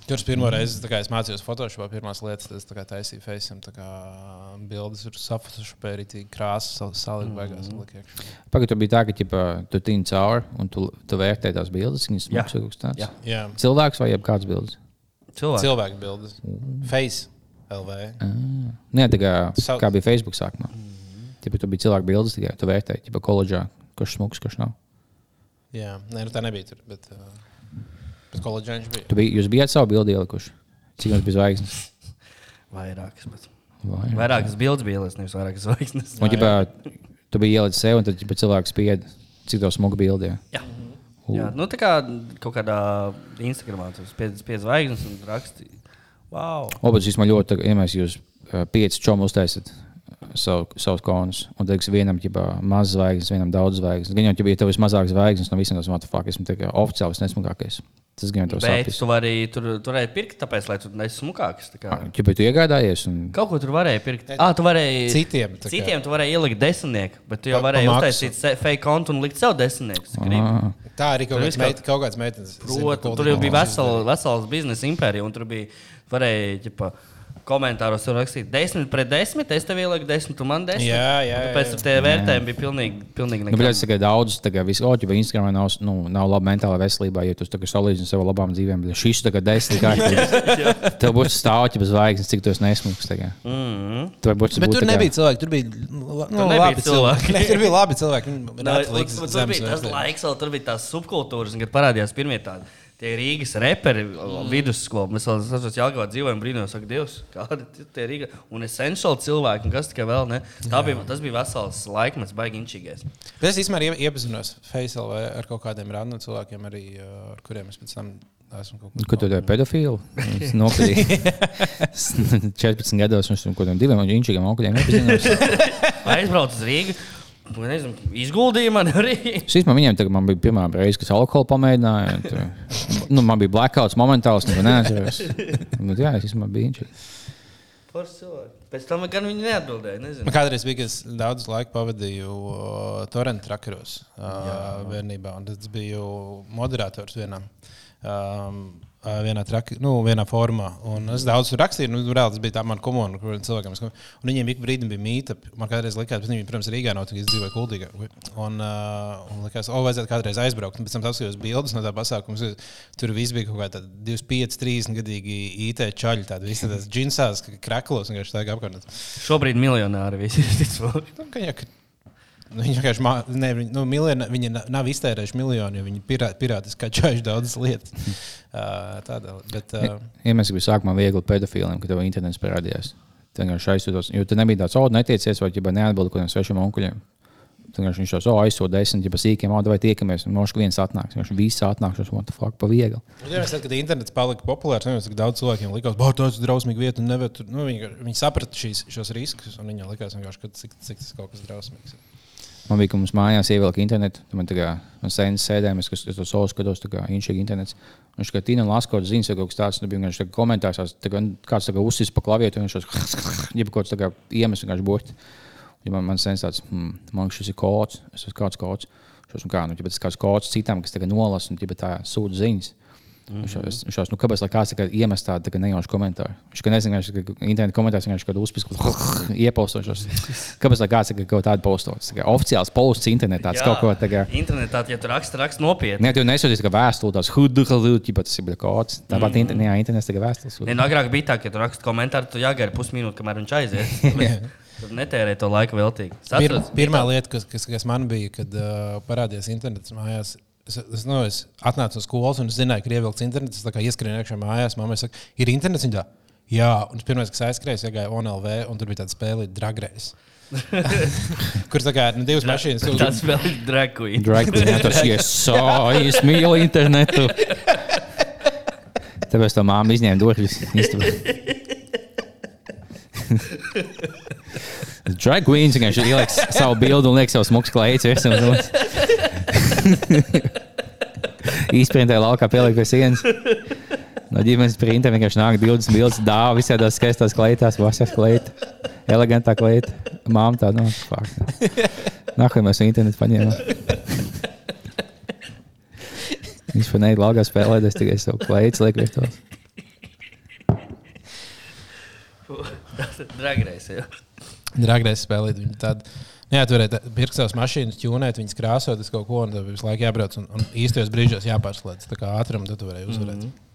Tur es pirmo reizi es mācījos Photoshopā, pirmās lietas, tas tā kā taisīju Faceam, tā kā bildes tur safotošopēju arī krāsas, sal- saliku beigās. Mm -hmm. Pagaid, tur bija tā, ka ķipa, tu tīni cauri un tu, tu vērtē tās bildes, viņas kaut kas tāds. Jā. Jā, Cilvēks vai jebkāds bildes? Cilvēki. cilvēku bildes. Face LV. Nē, tā kā, Savu- kā bija Facebook sākumā. Ķipa, tu biji cilvēku bildes tikai, tu vērtēji, ķipa, koledžā, kurš smuks, kurš nav. Jā, nē, nu tā nebija tur. Bet, uh, bet koledžā viņš bija. Tu biji, jūs bijāt savu bildi ielikuši. Cik jums bija zvaigznes? Vairākas. Bet... Vai? Vairākas bildes bija ielies, nevis vairākas zvaigznes. Un, ķipa, tu biji ielicis sev, un tad ķipa, cilvēks spied, cik tev smuka bildē. Jā. Jā, nu tā kā kaut kādā Instagramā tur spiedz spiedz zvaigznes un raksti. Wow! Obats vismaz ļoti, ja mēs jūs uh, pieci čomu uztaisat savu, savus konus, un kas vienam ir maz zvaigznes, vienam daudz zvaigznes. Gan jau, ja tev ir mazāk zvaigznes, no visiem tas motofāk, esmu tikai oficiāls nesmukākais. Tas gan jau tev Bet sāpjas. tu vari tur turēt pirkt, tāpēc, lai tu neesi smukāks. tā kā. Ja tu iegādājies, un Kaut ko tur varēja pirkt. Ah, tu varēji. Citiem, tā kā. Citiem tu varēji ielikt desmitnieku, bet tu jau Pa- pa varēji maksu. uztaisīt fake kontu un likt sev desmitnieku. Ā. Tā arī kaut kāds viss meit, kaut kāds meitenes. Protams, tur jau bija mums vesela, vesels biznesa impērija, un tur bija varēja ģipa, komentāros tur rakstīja 10 pret 10, es tev ielieku 10, tu man 10. Jā, jā, jā. tur tie vērtējumi bija pilnīgi, pilnīgi Nu, bet es nekādi. tikai daudz, tagad visu oķi, vai Instagramā nav, nu, nav laba mentāla veselība, ja tu tagad salīdzini sev ar labām dzīvēm. Bet šis tagad desmit kārtības. Tev būs stāvķi bez zvaigznes, cik tu esi nesmugs. tagad. Mm. Tu varbūt Bet būt tur nebija cilvēki, tur bija nu, nebija labi cilvēki. cilvēki. Tur bija labi cilvēki. viņi Nu, un Tur zemes bija tas laiks, vēl tur bija tās subkultūras, un kad parādījās pirmie tādi. Tie Rīgas reperi, mm. vidusskola. Mēs vēl tādā Jāgaudā dzīvojam, brīnās, saka, Dievs, kādi tie- tie Rīga un essentiāli cilvēki, un kas tikai vēl ne. Tā bija, tas bija vesels laikmets, baigi inčīgais. Es īstenībā ie- iepazinos Faceal vai ar kaut kādiem random cilvēkiem, arī, ar kuriem es pēc tam esmu kaut Kur tu esi pedofils? Nopietni. 14 gados viņš tur kaut kādiem diviem inčīgiem augļiem. Aizbraucu uz Rīgu. Un, Nezinu, izguldīja man arī. Šis man viņiem tagad man bija pirmā reize, kad alkoholu pamēģināja. tur- Nu, man bija blackouts momentāls, neko neatceros. Bet, jā, es īstenībā biju cilvēku. Pēc tam gan viņi neatbildēja. Nezinu. Man kādreiz bija, ka es daudz laika pavadīju uh, torrent trakaros uh, bērnībā, un tad es biju moderators vienam. Um, Vienā, traki, nu, vienā formā. Un es daudz rakstīju, nu, reāli tas bija tā mana komuna, kur cilvēkiem es. Un viņiem ik brīdim bija mīta. Man kādreiz likās, ka viņi, protams, Rīgā nav, tad es dzīvoju Kuldīgā. Un, uh, un likās, o, vajadzētu kādreiz aizbraukt. Un pēc tam kas bildes no tā pasākuma, tur viss bija kaut kāda 25, 30 gadīgi IT čaļi, tādi visi tādas džinsās, kraklos, un vienkārši tā kā apkārt. Šobrīd miljonāri visi ir Viņi vienkārši mā, ne, viņi, nu, miliona, viņi na- nav iztērējuši miljonu, jo viņi pirā, pirātiski čājuši daudzas lietas. Uh, tādā, bet, uh, Iemesls bija sākumā viegli pedofiliem, kad tev internets parādījās. Tu vienkārši aizsūtos, jo tu nebija tāds, o, netiecies, vai ja neatbildi kādiem svešiem onkuļiem. Tad viņš jau aizsūta desmit, ja sīkiem, o, vai tiekamies. Un nošķi viens atnāks. Viņš viss atnāks, what the fuck, pa viegli. Jā, es saprotu, ka internets palika populārs. Nezinu, cik daudz cilvēkiem likās, ka tā ir drausmīga vieta. un nevar tur- Nu, viņi, viņi saprata šīs, šos riskus, un viņiem likās, ka cik, cik tas kaut kas drausmīgs. ir. Man bija, ka mums mājās ievilka internetu. Man tā kā man sēnes sēdēja, es es to savu skatos, tā kā inšīgi internets. Viņš kā Tīna Laskota ziņas, kaut kas tāds, tad bija vienkārši tā komentārs, tā kā kāds tā kā uzsīs pa klavietu, un viņš šos, ja kaut kāds tā kā iemesls vienkārši burt. Ja man, man sēnes tāds, hmm, man šis ir kods, es esmu kāds kods. Šos, un kā, nu, ja tas kāds kods citām, kas tagad nolasa, un ja tā sūta ziņas. Viņš jau- Viņš jau nu, kāpēc lai kāds kā iemest tādu tā nejaušu komentāru. Viņš kā nezina, viņš ka interneta komentārs vienkārši kādu uzpisku iepostošos. Kāpēc lai kāds kā kaut tādu postos? Tā kā oficiāls posts internetā, tas kaut ko tā kā. Internetā, ja tu raksti, raksti nopietni. Ne, tu nesūties kā vēstuli, tās huduhalu, ja tas ir kods. Tāpat mm. internetā, internetā tā kā vēstules. Ne, nu, agrāk bija tā, ka tu raksti komentāru, tu jāgaida pusminūte, kamēr viņš aizies. Tur netērē to laiku veltīgi. Es Pir, atceros, pirmā lieta, kas, kas, kas man bija, kad uh, parādījās internets mājās. Es, es, nu, es atnācu no skolas un es zināju, ka ir ievilkts internets. Es tā ieskrēju iekšā mājās. Māmai saka, ir internets. Viņa tā, Jā, un tas pirmais, kas aizskrēja, gāja ONLV, un tur bija tāda spēle, Dragreis. Kur tā kā nu, divas mašīnas tur tas vēl ir drag queen. Drag queen, jā, tas ir es mīlu internetu. Tāpēc tā māma izņēma istabā. Drag queens vienkārši ieliks savu bildi un liek savu smuku klaitu. Īsprintē laukā pieliek pie sienas. No ģimenes printē vienkārši nāk 20 bildes, dāvā visādās skaistās kleitās, vasarās kleita, elegantā kleita. Māma tā, nu, fuck. Nākamā mēs internetu paņēmām. Viņš pat neiet laukā spēlēt, es tikai savu kleitu lieku vietā. Dragreis. jā. Dragreis spēlēt. Viņi tādu, nu, jā, tur varēja pirkt savas mašīnas, ķūnēt, viņas krāsot, tas kaut ko, un tad visu laiku jābrauc. Un, un īstajos brīžos jāpārslēdz. Tā kā ātrumu tad tu varēji uzvarēt. Mm -hmm.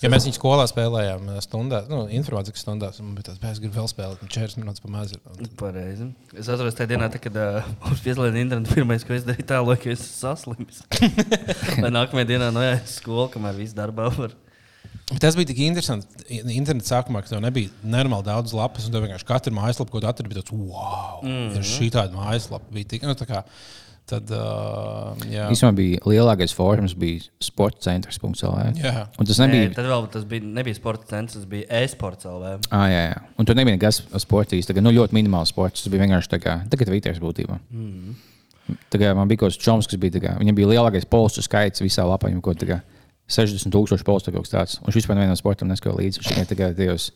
Ja mēs viņu skolā spēlējām, stundās, nu, informācijas stundās, un man bija ka gribu vēl spēlēt, un 4 minūtes pamazs. Pareizi. Es atceros tajā dienā, tā, kad uh, mums pieslēdza internetu. Pirmais, ko es darīju, tā lai es esmu saslimis. Lai nākamajā dienā no jāiet skolu, kamēr viss darbā var. Bet Tas bija tik interesanti. Internetā sākumā tam nebija normāli daudz lapas, un tur vienkārši katra mājaslapa, ko tu atradi, bija tāds, wow, mm -hmm. šī tāda mājaslapa. Bija tik, nu, tā kā, tad, uh, Īsumā bija lielākais fórums, bija sports centrs. LV. Jā, un tas nebija. Nē, tad vēl tas bija, nebija sports centrs, tas bija e-sports. Ah, jā, jā, un tur nebija nekas sports īstenībā, nu ļoti minimāls sports. Tas bija vienkārši tā kā tagad vīters būtībā. Mm -hmm. Tagad man bija kaut kas čoms, kas bija. Kā, viņam bija lielākais polsu skaits visā lapā. Viņam, ko, 60 tūkstoši postu kaut kas tāds. Un viņš vispār nevienam sportam neskaidro līdzi. Viņš tikai tagad tajos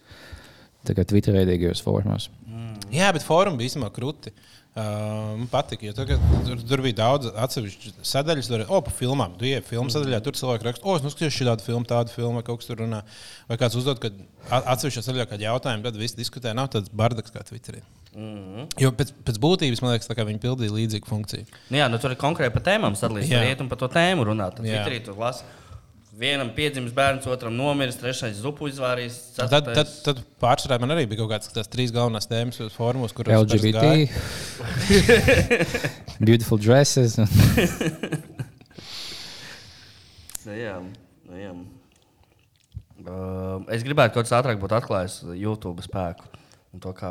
Twitter veidīgajos formos. Mm, jā, bet fórumi bija īstenībā krūti. Uh, man patīk, jo tagad, tur, tur bija daudz atsevišķu sadaļu. Tur bija opa filmām. Tu ienāc filmu sadaļā, tur cilvēki raksta, o, es noskatījos šādu filmu, tādu filmu, vai kaut kas tur runā. Vai kāds uzdod, kad atsevišķā sadaļā kādu jautājumu, tad viss diskutē. Nav tāds bardaks kā Twitterī. Mm -hmm. Jo pēc, pēc būtības, man liekas, viņi pildīja līdzīgu funkciju. Nu jā, nu tur ir konkrēti par tēmām sadalīts. Tur iet un par to tēmu runāt. Tad Twitterī tur lasa Vienam piedzimis bērns, otram nomiris, trešais zupu izvārījis. Tad, tad, ceturtais- tad pārsvarā man arī bija kaut kādas tās trīs galvenās tēmas uz formos, kuras LGBT, beautiful dresses. Nu, jā, nu, jā. Uh, es gribētu kaut kādā ātrāk būt atklājis YouTube spēku. Un to, kā,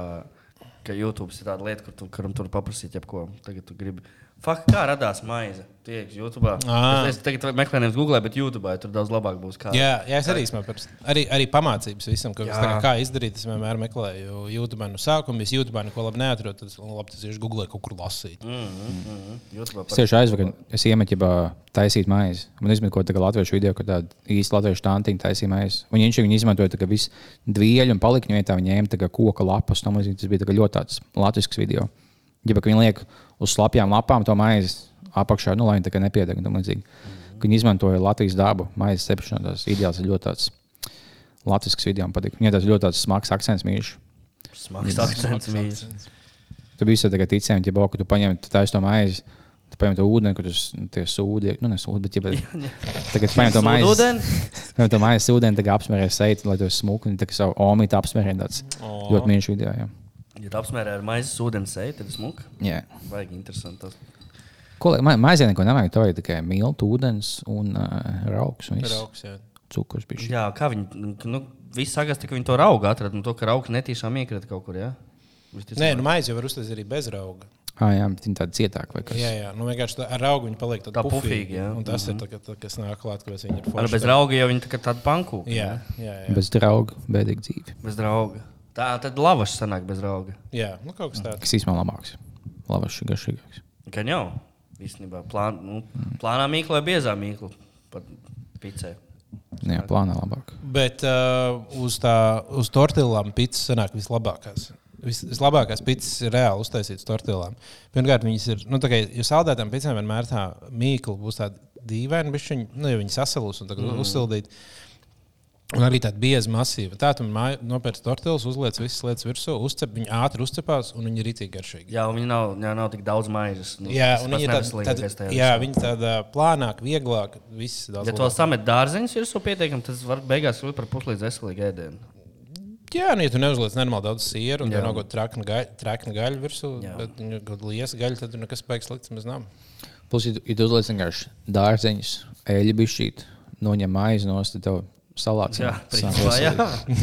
ka YouTube ir tāda lieta, kur tu, kuram tur paprasīt jebko. Tagad tu gribi. Fakt, kā radās maize? Tie ir YouTube. Ā. Es, tagad meklēju Google, bet YouTube. Tur daudz labāk būs. Kā. Jā, jā, es arī esmu par arī, arī pamācības visam, ka, Jā. tā kā, kā izdarīt. Es vienmēr meklēju YouTube no sākuma. Es YouTube neko labi neatrodu. Tad es labi, tas ir Google kaut kur lasīt. Mm, mm, mm. YouTube Es tieši aizvakar es iemetu, ja taisīt maizi. Man izmet kaut kādu latviešu video, kad tāda īsta latviešu tantiņa taisīja maizi. Un viņš viņu izmantoja tā kā visu dvieļu un palikņu vietā. Viņa ņēma koka lapas. Tas bija tā ļoti tāds latviešu video. Ja viņi liek uz slapjām lapām to maizi apakšā, nu, lai viņi tā kā nepiedeg. Viņi izmantoja Latvijas dabu, maizes cepšanā. Tas ideāls ir ļoti tāds latviešu video. Viņai tas ļoti smags akcents mīļš. Smags akcents. mīļš. Tu biji tādā ticējumā, ja bauka, tu paņem tu taisno maizi. Tu paņem to ūdeni, kur tas nu, tie sūdi, nu, ne sūdi, bet ja, tagad paņem to maizi. Ūdeni? Paņem to maizi ūdeni, tagad apsmērē seitu, lai to smuku, un tā kā savu omītu apsmērē tāds ļoti mīļš video. Jā. Ja tu apsmērē ar maizes ūdeni seju, tad smuka. Jā. Vajag interesanti. tas. Ko lai, ma maizē neko nevajag, to ir tikai miltu, ūdens un uh, rauks un viss. Rauks, jā. Cukurs bija. Jā, kā viņi. Nu, Viss saka, ka viņi to raugu atrada. Nu, to, ka raugs netīšām iekrita kaut kur. Jā? Visticamāk. Nē, nu maize jau var uztaisīt arī bez rauga. Ah, jā, bet viņi tādi cietāki vai kas. Jā, jā, nu vienkārši tā, ar augu viņi paliek tādi Tā pufīgi. jā. Un tas mm -hmm. ir tā, ka- tā, kas nāk klāt, ka viņi ir Ar forši. bez rauga jau viņi tā kā tāda panku. Jā, jā, jā. Bez drauga, bēdīga dzīve. Bez drauga. Tā tad lavašs sanāk bez drauga. jā nu kaut kas tāds. Kas īstenībā labāks. Labāks, garšīgāks. Gan jau. Īstenībā plān, nu, plānā mīkla vai biezā mīkla. Pat picē. Jā, plānā labāk. Bet uh, uz, tā, uz tortillām pīcis sanāk vislabākās. Vis, vislabākās pīcis ir reāli uztaisītas tortillām. Pirmkārt, viņas ir, nu, tā kā jau saldētām pīcēm vienmēr tā mīkla būs tāda dīvaina, bet viņi, nu, ja viņi sasalus un tagad mm. uzsildīt. Un arī tāda bieza masīva. Tā tu nopērci tortillas, uzliec visas lietas virsū, uzcep, viņi ātri uzcepās un viņi ir rītīgi garšīgi. Jā, un viņi nav, jā, nav tik daudz maizes. Nu, Jā, un viņi ir tādi, tajā jā, viņi tāda plānāk, vieglāk, viss daudz Ja to labāk. samet dārzeņus virsū pietiekami, tas var beigās kļūt par puslīdz veselīgu ēdienu. Jā, nu, ja tu neuzliec normāli daudz sieru, un Jā. tur nav kaut kāda trakna gaļa, virsū, Jā. bet viņa ir kaut kāda liesa gaļa, tad tur nekas baigs slikts mēs zinām. Plus, ja tu, ja tu uzliec vienkārši dārzeņus, eļļu bišķīt, noņem maizi no stūra, tev salāts. Jā, principā, jā.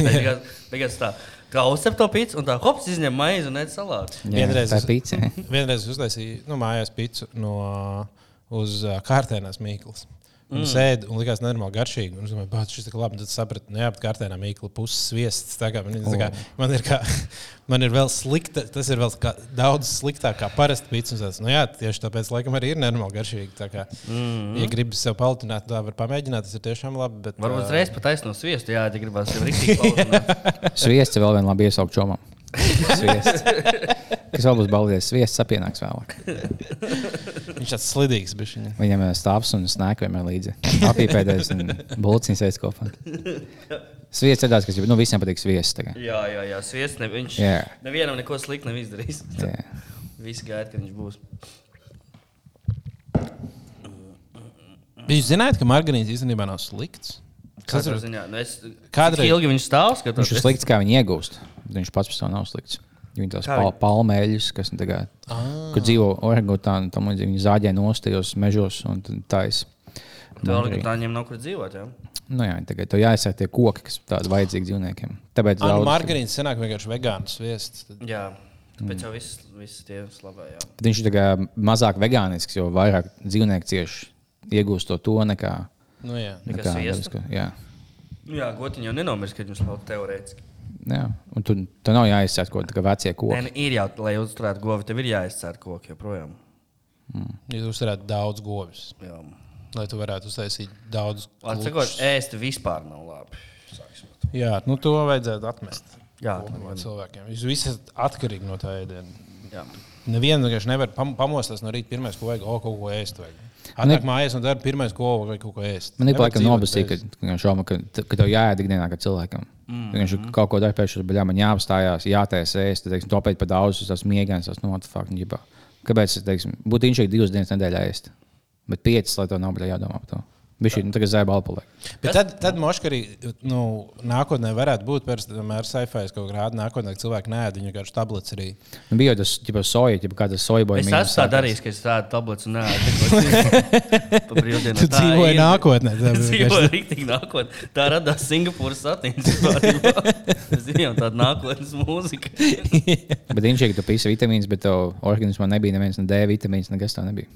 Beigās, beigās tā. Kā uzcep to pīci, un tā hops izņem maizi un ēd salātu. Vienreiz ir pīce. Vienreiz uztaisīju nu, mājās pitu no, uz kārtēnās mīklas. Un mm. sēdi un likās nenormāli garšīgi. Un es domāju, ka šis ir labi. Tad sapratu, ka kārtēnā mīkla puses sviests. Tā kā Man, ir- tā kā, man, ir kā, man ir vēl slikta, tas ir vēl kā, daudz sliktāk kā parasti pīcis. Nu, jā, tieši tāpēc laikam arī ir nenormāli garšīgi. Tā kā, mm. Ja gribas sev paltināt, tā var pamēģināt. Tas ir tiešām labi. Bet, Varbūt ā, reiz pat taisno sviestu, jā, ja gribās jau rīktīgi. Sviests vēl viena labi iesaukt čomam. Sviests. Kas vēl būs baldies? Sviests sapienāks vēlāk. Viņš tāds slidīgs. bišķiņ. Viņam ir stāvs un snēk vienmēr līdzi. Apīpēdēs un bulciņas aiz kopā. Sviests ir tāds, kas nu, visiem patīk sviests. tagad. Jā, jā, jā sviests. Ne, viņš Jā. nevienam neko sliktu nav izdarījis. Jā. Visi gaida, ka viņš būs. Jūs zināt, ka margarīns īstenībā nav slikts. Katrā ir. Nu, es, Kādreiz- ilgi viņš stāv? Viņš ir slikts, kā viņi iegūst. Viņš pats par sevi nav slikts. Viņi tās pal palmēļus, kas nu tagad, Ah. kur dzīvo orangutāni, tam līdzīgi viņi zāģē nostajos mežos un tad taisa. Tur orangāņiem nav kur dzīvot. Jā? Nu, jā, tagad to jāizsaka tie koki, kas tādi vajadzīgi dzīvniekiem. Tāpēc Ah, nu, daudz- margarīns senāk vienkārši vegāns sviests. Tad... jā. Tāpēc jau viss, viss tie slavē. Jā. Bet viņš ir mazāk vegānisks, jo vairāk dzīvnieku cieši iegūst to, to nekā. Nu, jā. Nekā nekā Jā. Nu, jā, gotiņš jau nenomirs, kad viņš slauka teorētiski. Jā, un tur tu nav jāizsaka kaut kāda vecie koki. Nē, nu, ir jau, lai uzturētu govi, tev ir jāizcēr koki joprojām. Ja tu uzturētu daudz govis, Jā. lai tu varētu uztaisīt daudz Atsakot, ēst vispār nav labi. Jā, nu to vajadzētu atmest. Jā, kopumā cilvēkiem. Jūs visi esat atkarīgi no tā ēdiena. jā. Nevienu vienkārši nevar pam pamosties no rīta. Pirmais, ko vajag, o, kaut ko ēst. Vajag. Atnāk mājās un dara pirmais, ko vajag kaut ko ēst. Man ir laikam nobasīja, ka, bez. ka, ka, tev jāēd ikdienā kā cilvēkam. Mm -hmm. Viņš kaut ko dara pēc tam, man jāapstājās, jātaisa ēst, tad, teiksim, topēt pa daudz, tas miegains, tas no otras fakta. Kāpēc es teiksim, būtu viņš divas dienas nedēļā ēst? Bet piecas, lai to nav bļā, jādomā par to. Viņš ir nu, tagad zēba alpulē. Bet tad, tad moška arī nu, nākotnē varētu būt ar sci-fi kaut kādā nākotnē, ka cilvēki nē, viņi vienkārši tablets arī. Nu, bija jau tas, ģipa, soja, ģipa, kā tas soja boja. Es esmu tā darījis, ka es tādu tablets nē. Tu dzīvoji nākotnē. vienkārši- dzīvoju rīktīgi nākotnē. Tā radās Singapūras attīstībā. Mēs zinām, tāda nākotnes mūzika. Bet viņš ir, ka tu pisi vitamīns, bet tev organismā nebija neviens ne D vitamīns, nekas tā nebija.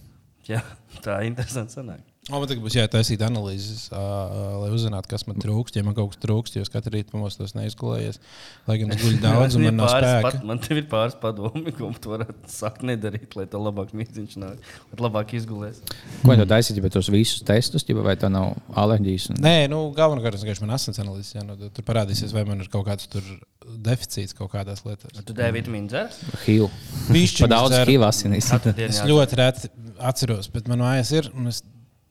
Jā, tā ir interesanti sanāk. O, man tagad būs jātaisīt analīzes, uh, lai uzzinātu, kas man trūkst. Ja man kaut kas trūkst, jo es katru rītu pamostos neizgulējies. Lai gan es guļu daudz, un man nav pāris spēka. pat, man te ir pāris padomi, ko tu varētu sākt nedarīt, lai tev labāk mītīņš nāk, lai labāk izgulēs. Ko tu taisīji, bet tos visus testus, ģipa, vai tā nav alerģijas? Un... Nē, nu, galvenokārt tas vienkārši man asins analīzes. Jā, nu, tur parādīsies, vai man ir kaut kāds tur deficīts kaut kādās lietās. Tu D vitamīnu dzer? HIV. Bišķiņas Pa daudz. HIV asinīs. Es ļoti reti atceros, bet man mājās ir, un es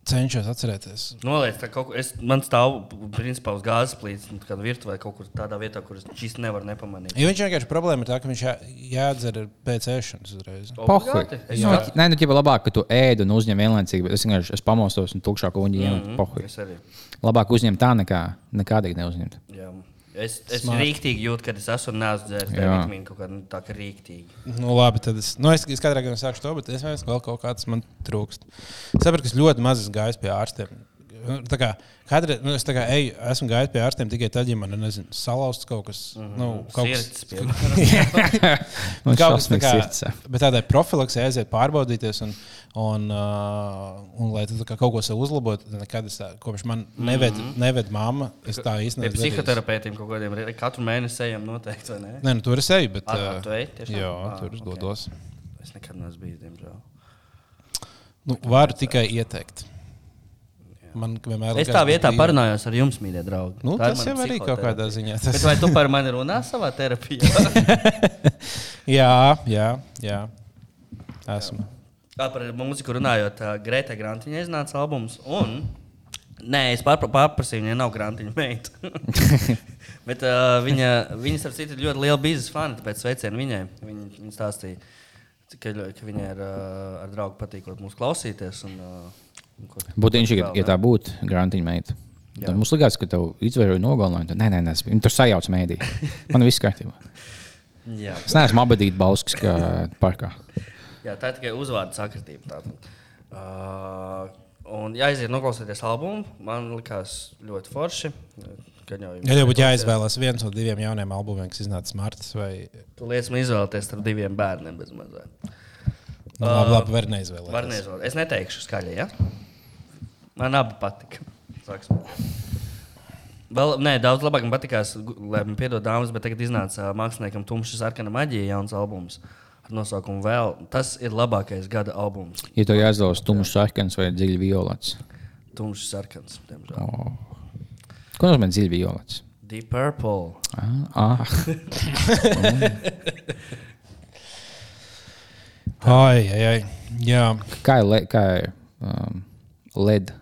cenšos atcerēties. Noliec, kaut kur, es, man stāv principā uz gāzes plīts, nu, kāda virtuvē kaut kur tādā vietā, kur es šīs nevaru nepamanīt. Jo viņš vienkārši problēma ir tā, ka viņš jā, jādzer pēc ēšanas uzreiz. Es Nu. Nē, nu, ķipa, labāk, ka tu ēd un uzņem vienlaicīgi, bet es vienkārši es pamostos un tukšā kuņģi ņemu. Mm -hmm. Arī. Labāk uzņemt tā, nekā nekādīgi neuzņemt. Jā. Es, es Smart. rīktīgi jūtu, ka es esmu Jā. vitamīnu kaut kādā nu, tā kā rīktīgi. Nu, labi, tad es, nu, es, es katrā gadījumā sāku to, bet es vienkārši vēl kaut kāds man trūkst. Es saprotu, ka es ļoti maz esmu gājis pie ārstiem. Nu, Tā kā, kadre, nu, es kā eju, esmu gājis pie ārstiem tikai tad, ja man ir nezinu, salauzts kaut kas. Mm -hmm. nu, kaut kas Sirds, piemēram. Man Kaut kas šausmīgs tā kā- sirds sāp. Bet tādai profilaksē aiziet pārbaudīties, un, un, uh, un lai tu tā kā kaut ko sev uzlabotu, nekad es tā, kopš man neved, mm -hmm. neved mamma, es tā Pie īstenībā. psihoterapeitiem kaut kādiem katru mēnesi ejam noteikti, vai ne? Nē, nu, tur es eju, bet. Ā, ā, tu ej tiešām? Jā, Ā, tur es ok. dodos. Es nekad neesmu bijis, diemžēl. Nu, varu tikai ieteikt. Man vienmēr Es likās, tā vietā bija- parunājos ar jums, mīļie draugi. Nu, Tā ir tas jau arī kaut kādā ziņā. Bet Tas... vai tu par mani runā savā terapijā? jā, jā, jā. Esmu. Tā par mūziku runājot, Grēta Grantiņa iznāca albums. Un, nē, es pārpra- pārprasīju, viņai nav Grantiņa meita. Bet uh, viņa, viņa starp citu, ir ļoti liela biznesa fani, tāpēc sveicienu viņai. Viņa, viņa stāstīja, ka, ka viņai ar, uh, ar draugu patīkot mūs klausīties. Un, uh, Būtu viņš, ja, ja tā būtu grantiņa meita. Jā. Tad mums likās, ka tev izvēroja nogalinājumu. Nē, nē, nē, es- viņi tur sajauc mēdī. Man viss kārtībā. Jā. Es neesmu abadīt Bauskas kā parkā. Jā, tā ir tikai uzvārdu sakritība. Uh, un, ja aiziet noklausīties albumu, man likās ļoti forši. Kad jau Ja jau būtu jāizvēlas viens no diviem jauniem albumiem, kas iznāca martā, vai Tu lietas man izvēlēties starp diviem bērniem bez mazliet. nu, labi, labi, var neizvēlēties. Var neizvēlēties. Es neteikšu skaļi, ja? Man abi patika. Sāksim. Vēl, nē, daudz labāk man patīkās, lai man piedod dāmas, bet tagad iznāca māksliniekam Tumšs sarkana maģija jauns albums. Ar nosaukumu vēl. Tas ir labākais gada albums. Ja tev jāizvēlas tumšs sarkans vai dziļi violets. Tumšs sarkans. diemžēl. Oh. Ko nozīmē dziļi violets? Deep Purple. Ah, ah. Ai, ai, ai. Jā, Kā ir, le, kā ir um, LED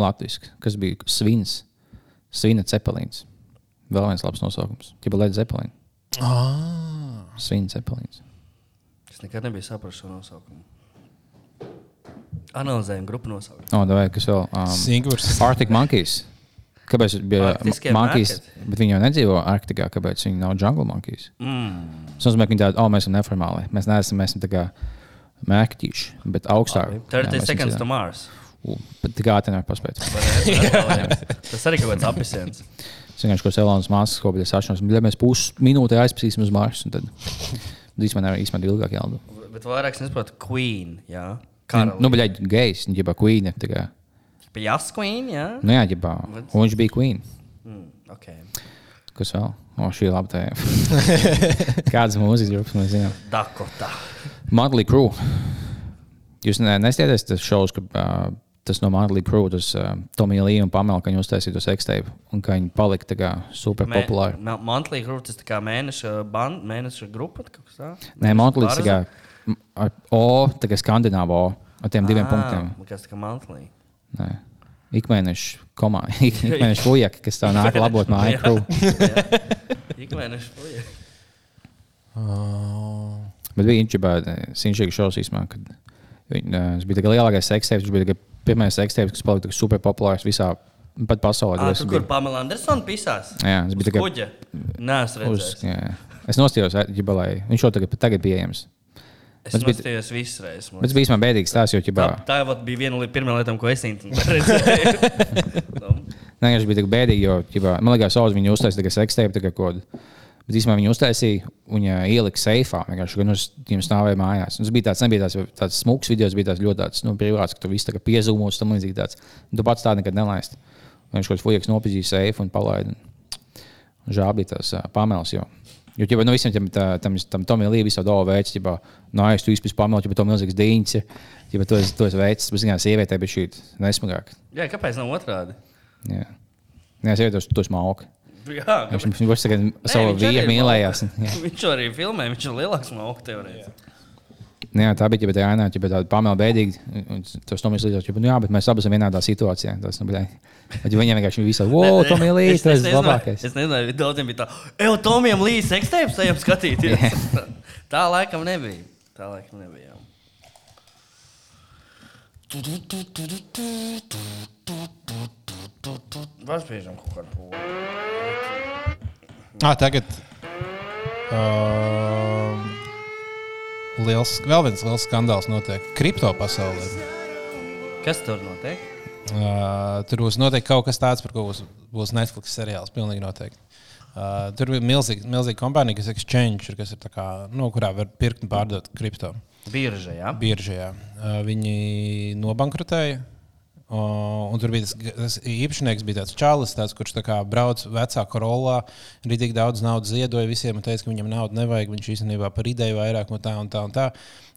latviešu, kas bija svins, svina cepelīns. Vēl viens labs nosaukums. Tikai LED cepelīns. ah, Svina cepelīns. Es nekad nebiju sapratis šo nosaukumu. Analizējam grupu nosaukumu. Oh, kas vēl? Um, Singurs. Arctic Monkeys. Kāpēc bija monkeys? Bet viņi jau nedzīvo Arktikā. Kāpēc viņi nav jungle monkeys? Mm. Tas nozīmē, ka viņi tādi, oh, mēs esam neformāli. Mēs neesam, mēs esam tā kā mērķīši, bet augstāk. 30 seconds to Mars. Bet tik ātri nevar paspēt. Tas arī kaut kāds apelsīns. Es vienkārši kaut kādā Elonas māsas kopā sašķelos. Ja mēs pusminūtē aizpasīsim uz Marsu, tad īstenībā nevar īstenībā ilgāk jāldo. Bet vairāk es nesaprotu, Queen. Jā, Nu, bet gejs, viņa bija Queen. Jas Queen. Jā, Nu, jā, ģibā. Un viņš bija Queen. mm, okay. Kas vēl? O, šī ir laba tēma. Kādas mūzikas grupas mēs zinām? Dakota. Motley Crue. Jūs ne, nestieties tas šovs, ka uh, tas no Motley Crue, tas uh, Tomija Līja un Pamela, ka viņi uztaisīja to sekstēju un ka viņi palika tā kā super Mē- populāri. Ma- Monthly Group, tas tā kā mēneša, band, mēneša grupa. kaut kas tāds? Nē, Motley tas kā ar O, tā kā skandināvu O, ar tiem diviem Ā, punktiem. Kas tā kā monthly? Nē. Ikmēneša komanda, ikmēneša fujaki, kas tā nāk labot māju Crue. Ik mēneša puja. Uh, Bet bija inčibēta Sinšīga šovs īsumā, kad viņi, uh, tas bija tā kā lielākais sekstēvs, viņš bija tā kā pirmais sekstēvs, kas palika tā super populārs visā pat pasaulē. Tas tur, bija- kur Pamela Andersona pisās? Jā, tas bija tā kā Kuģa. Nē, es redzēju. Es nostājos, ģibā, lai viņš jau tagad, tagad pieejams. Es visu reizi. man Bet tas bija īstenībā bēdīgs stāsts, jo Tā, ģibā, tā vat bija viena no pirmajām lietām, ko es redzēju. Nu, Nē, tas bija tik bēdīgi, jo ģibā, man liekas, Oz viņu uztaisīja tikai tikai ko. Bet īstenībā viņu uztaisīja, viņa ielika seifā. Vienkārši, uz viņiem stāvēja mājās. Tas bija tāds, nebija tāds, tāds smūgs video, tas bija tāds ļoti tāds, nu, privāts, ka tu viss piezūmos, tam līdzīgi tāds. Un tu pats tādu nekad nelaisti. Viņš kaut kāds fujaks nopietni seifu un palaida. Žēl bija tas uh, pamels. Jo. Jo, ja nu, visiem tam, tam, tam Tomijam Līja visā doma veids, ja nē, es tu vispār pamelu, ja to milzīgs dīņķis, ja to es, veids, tas bija sievietē, bet šī nesmagāk. Jā, kāpēc nav otrādi? Jā, Jā sievietē to smalku. Jā, Viņš kāpēc? viņš tagad savu vīru ir mīlējās. Jā. Viņš arī filmē, viņš ir lielāks no teorētiski. Jā, tā bija tā līnija, ja tāda pamela un Tas Tomijs līdz ar to, jā, bet mēs abi esam vienādā situācijā. Tas, nu, viņiem vienkārši viss ir, wow, Tomija Līja, tas ir labākais. Es nezinu, daudziem bija tā, ej, Tomijam līdzi sekstēpes, ejam skatīties. tā laikam nebija. Tā laikam nebija. jā. Paspiežam kaut kādu pūli. Ah, tagad. Uh, liels, vēl viens liels skandāls notiek kripto pasaulē. Kas tur notiek? Uh, tur būs noteikti kaut kas tāds, par ko būs, būs Netflix seriāls. Pilnīgi noteikti. Uh, tur ir milzīga, milzīga kompānija, kas ir Exchange, kas ir tā kā, nu, kurā var pirkt un pārdot kripto. Birža, jā. Biržajā. Uh, viņi nobankrotēja. Uh, un tur bija tas, tas īpašnieks, bija tāds čalis, tāds, kurš tā kā brauc vecā korolā, tik daudz naudas ziedoja visiem un teica, ka viņam naudu nevajag. Viņš īstenībā par ideju vairāk no tā un tā. Un tā.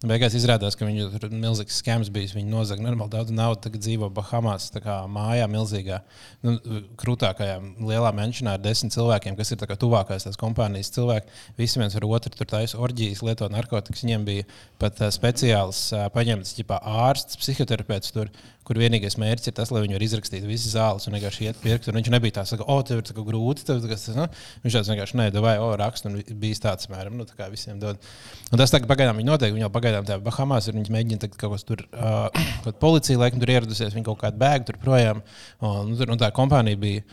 Beigās izrādās, ka viņu tur milzīgs skams. Viņi nozaga normāli daudz naudas, tagad dzīvo Bahamās, tā kā mājā, milzīgā, nu, krūtākajā, lielā menšanā ar desmit cilvēkiem, kas ir tā kā tuvākās tās kompānijas cilvēki. Visi viens ar otru tur taisa orģijas, lieto narkotikas. Viņiem bija pat uh, speciāls uh, paņemts ārsts, psihoterapeits, tur, kur vienīgais mērķis ir tas, lai viņi var izrakstīt visas zāles un vienkārši iet pirkt. Viņš nebija tāds, ka, oh, tev ir tā grūti. Tev, tas, nu? Viņš tāds vienkārši nē, vai, oh, raksta un bija tāds, mēram, nu, tā kā visiem dod. Un tas tagad pagaidām viņi notiek. Viņi jau pagaidām tajā Bahamās ir. Viņi mēģina tagad kaut kas tur, uh, policija laikam tur ieradusies, viņi kaut kādu bēgu tur projām. Un, un tā kompānija bija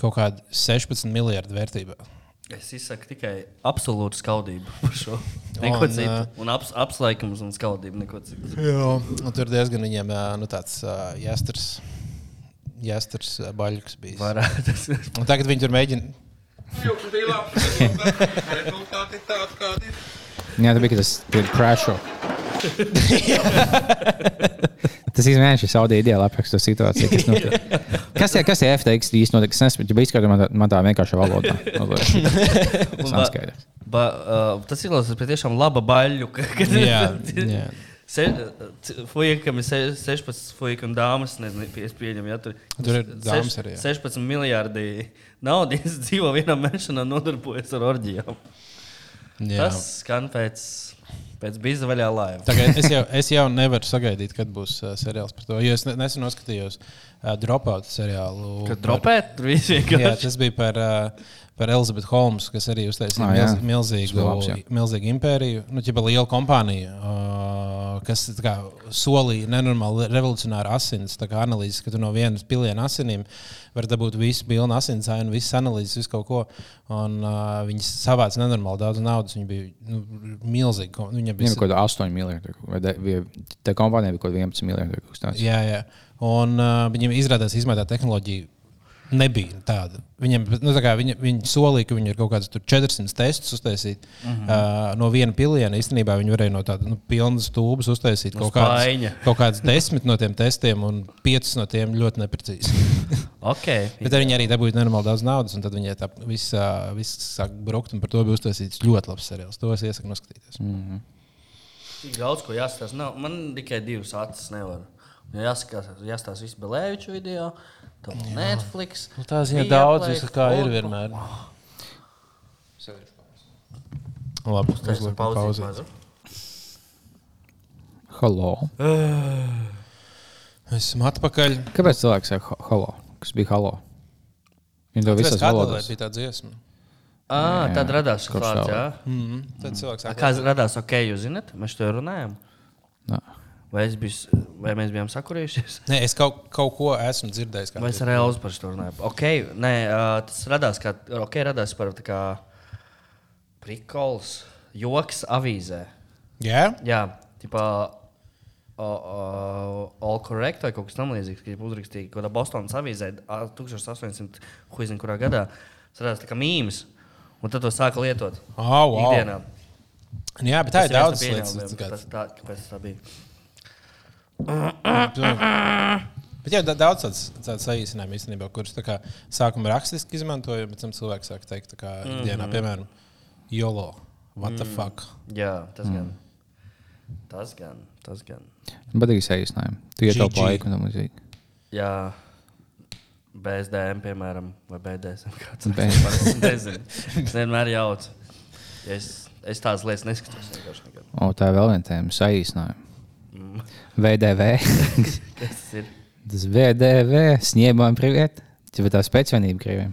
kaut kāda 16 miljardu vērtībā. Es izsaku tikai absolūtu skaudību par šo. Neko Un, citu. ā, Un aps, apsveikums un skaudību. Neko citu. Jā, un tur diezgan viņiem ā, nu, tāds uh, jāstars. Jāstars baļķis bija. Varētu. Un tagad viņi tur mēģina. Jauks bija labs. Rezultāti tādi, kādi ir. Jā, tā bija tas crasho. Tas ir Saudija ideāli apraksta situāciju. Kas, notiek. kas, ir, kas ir FTX īstenībā? Es nesaprotu, ja izskaidro man, tā- man tā vienkārši valodā. Ba, uh, tas izklausās patiešām laba baļļu. ka- kad- Jā, jā. Se, Fujikam ir se- 16 fujikam dāmas, nezinu, pie- es pieņemu, ja tur, Tur ir dāmas arī, jā. 16 miljardi naudas dzīvo vienā mešanā, nodarbojas ar orģijām. jā. Tas skan pēc, pēc biza vaļā laiva. Tagad es jau, es jau nevaru sagaidīt, kad būs uh, seriāls par to. Jo es ne- nesen noskatījos uh, Dropout seriālu. Kad par- dropēt, tur viss Jā, tas bija par, uh, par Elizabetu Holmes, kas arī uztaisīja Ah, milz, milzīgu, labs, milzīgu impēriju. Nu, ķipa liela kompānija, uh, kas tā kā, solīja nenormāli revolucionāru asins tā kā analīzes, ka tu no vienas piliena asinīm var dabūt visu pilnu asinsānu, visas analīzes, visu kaut ko. Un, uh, viņi savāca nenormāli daudz naudas. Viņi bija nu, milzīgi. ko- Viņiem Viņam bija kaut kāda 8 miljardi. Vai tā kompānija bija kaut kāda 11 miljardi. Jā, jā. Un uh, viņiem izrādās, izmētā tehnoloģija nebija tāda. Viņiem, nu, tā kā viņi, viņi solīja, ka viņi ir kaut kādas tur 400 testus uztaisīt uh -huh. uh, no viena piliena. Īstenībā viņi varēja no tādas nu, pilnas tūbas uztaisīt No kaut spaiņa. kaut kādas desmit no tiem testiem, un piecas no tiem ļoti neprecīzi. Okay. Bet viņi arī dabūja nenormāli daudz naudas, un tad viņi tā viss, viss sāk brukt, un par to bija uztaisīts ļoti labs seriāls. To es iesaku noskatīties. Mm. Tik daudz ko jāstāsta. Man tikai divas acis nevar. Jāskatās, jāstāsta visu Belēviču video, tad Netflix. Nu, tā Viaplay, daudz, visu kā ir vienmēr. Labi, Tas ir uzliekam pauzīt. pauzi. mazu. Halo. Esam atpakaļ. Kāpēc cilvēks saka halo? Kas bija halo? Viņa to Tas visās Katolē valodās. bija tā dziesma. Ah, tad radās tā? jā. Mm. Tad cilvēks A, saka, Kā radās, ok, jūs zināt, mēs to runājam. Nā. Vai, biju, vai mēs bijām sakurījušies? Nē, es kaut, kaut ko esmu dzirdējis. Vai es ar Elzu par to runāju? Ok, nē, tas radās, kā, okay, radās par kā prikols, joks avīzē. Jā, Jā, tipā uh, uh, All Correct vai kaut kas tamlīdzīgs, ka uzrakstīja kaut kādā Bostonas avīzē ā, 1800. Huizin, kurā gadā. Tas radās tā kā mīmīms. Un tad to sāka lietot oh, wow. ikdienā. Jā, bet tā ir daudz lietas. pieņēmumiem, kā- tas tā, kāpēc tā bija. Bet da- daudz tādas tādas saīsinājumu īstenībā, kurus kā sākumā rakstiski izmantoju, bet tam cilvēks sāk teikt, kā ikdienā, piemēram, YOLO, what the fuck. Jā, tas gan. Tas gan. Tas gan. Man patīk saīsinājumi. Tu ietaupi laiku un tam līdzīgi. Jā. BSDM, piemēram, vai BDSM. Kāds es nezinu. Es vienmēr jaucu. Ja es, es tādas lietas neskatos. O, tā ir vēl viena tēma - saīsinājumi. VDV. Kas tas ir? Tas VDV. Sniegām priviet. Tā ir tā spēcīgākā krieviem.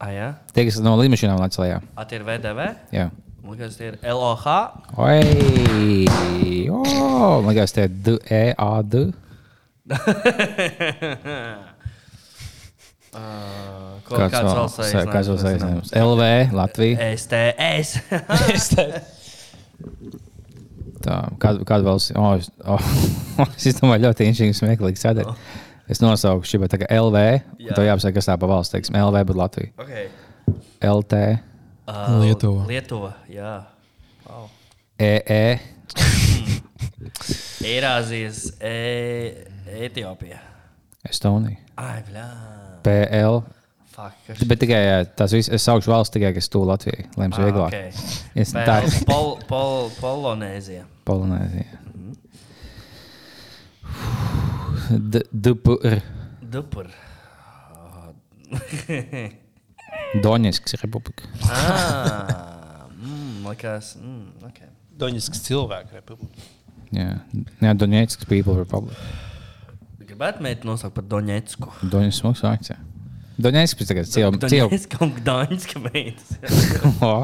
Ah, jā? Tie, kas no līnijām nāca lejā. A, tie ir VDV? Jā. Man liekas, tie ir LOH. Oi! Oh, man liekas, tie ir E, A, D. Uh, ko- kāds vēl saīsinājums? LV, Latvija. STS. Tā, kādu, kādu vēl? Oh, es, oh, es domāju, ļoti inšīgi smieklīgi sadaļa. Es nosaucu šī tā kā LV. Jā. Tā jāapsaka, kas tā pa valsts, teiksim, LV, bet Latvija. okay. LT, uh, Lietuva. Lietuva, jā. Wow. EE, Eirāzijas, e Etiopija. Estonija, Ai, blā. PL. Fuck, Bet tikai tās visas, es saukšu valsts tikai, kas tu Latvijai, lai mums Ah, vieglāk. okay. Es, tā ir Pol, pol, Polonēzija. Polinēzija. D- DPR, Dupur. Doņetskas republika. ah, mm, likās, mm, okay. Doņisks cilvēku republika. Jā, Jā Doņetskas People Republic. Gribētu meitu nosaukt par Doņetsku. Doņetskas smags jā. Doņetskas pēc tagad ciev, Doņetska un Gdaņska meitas. O,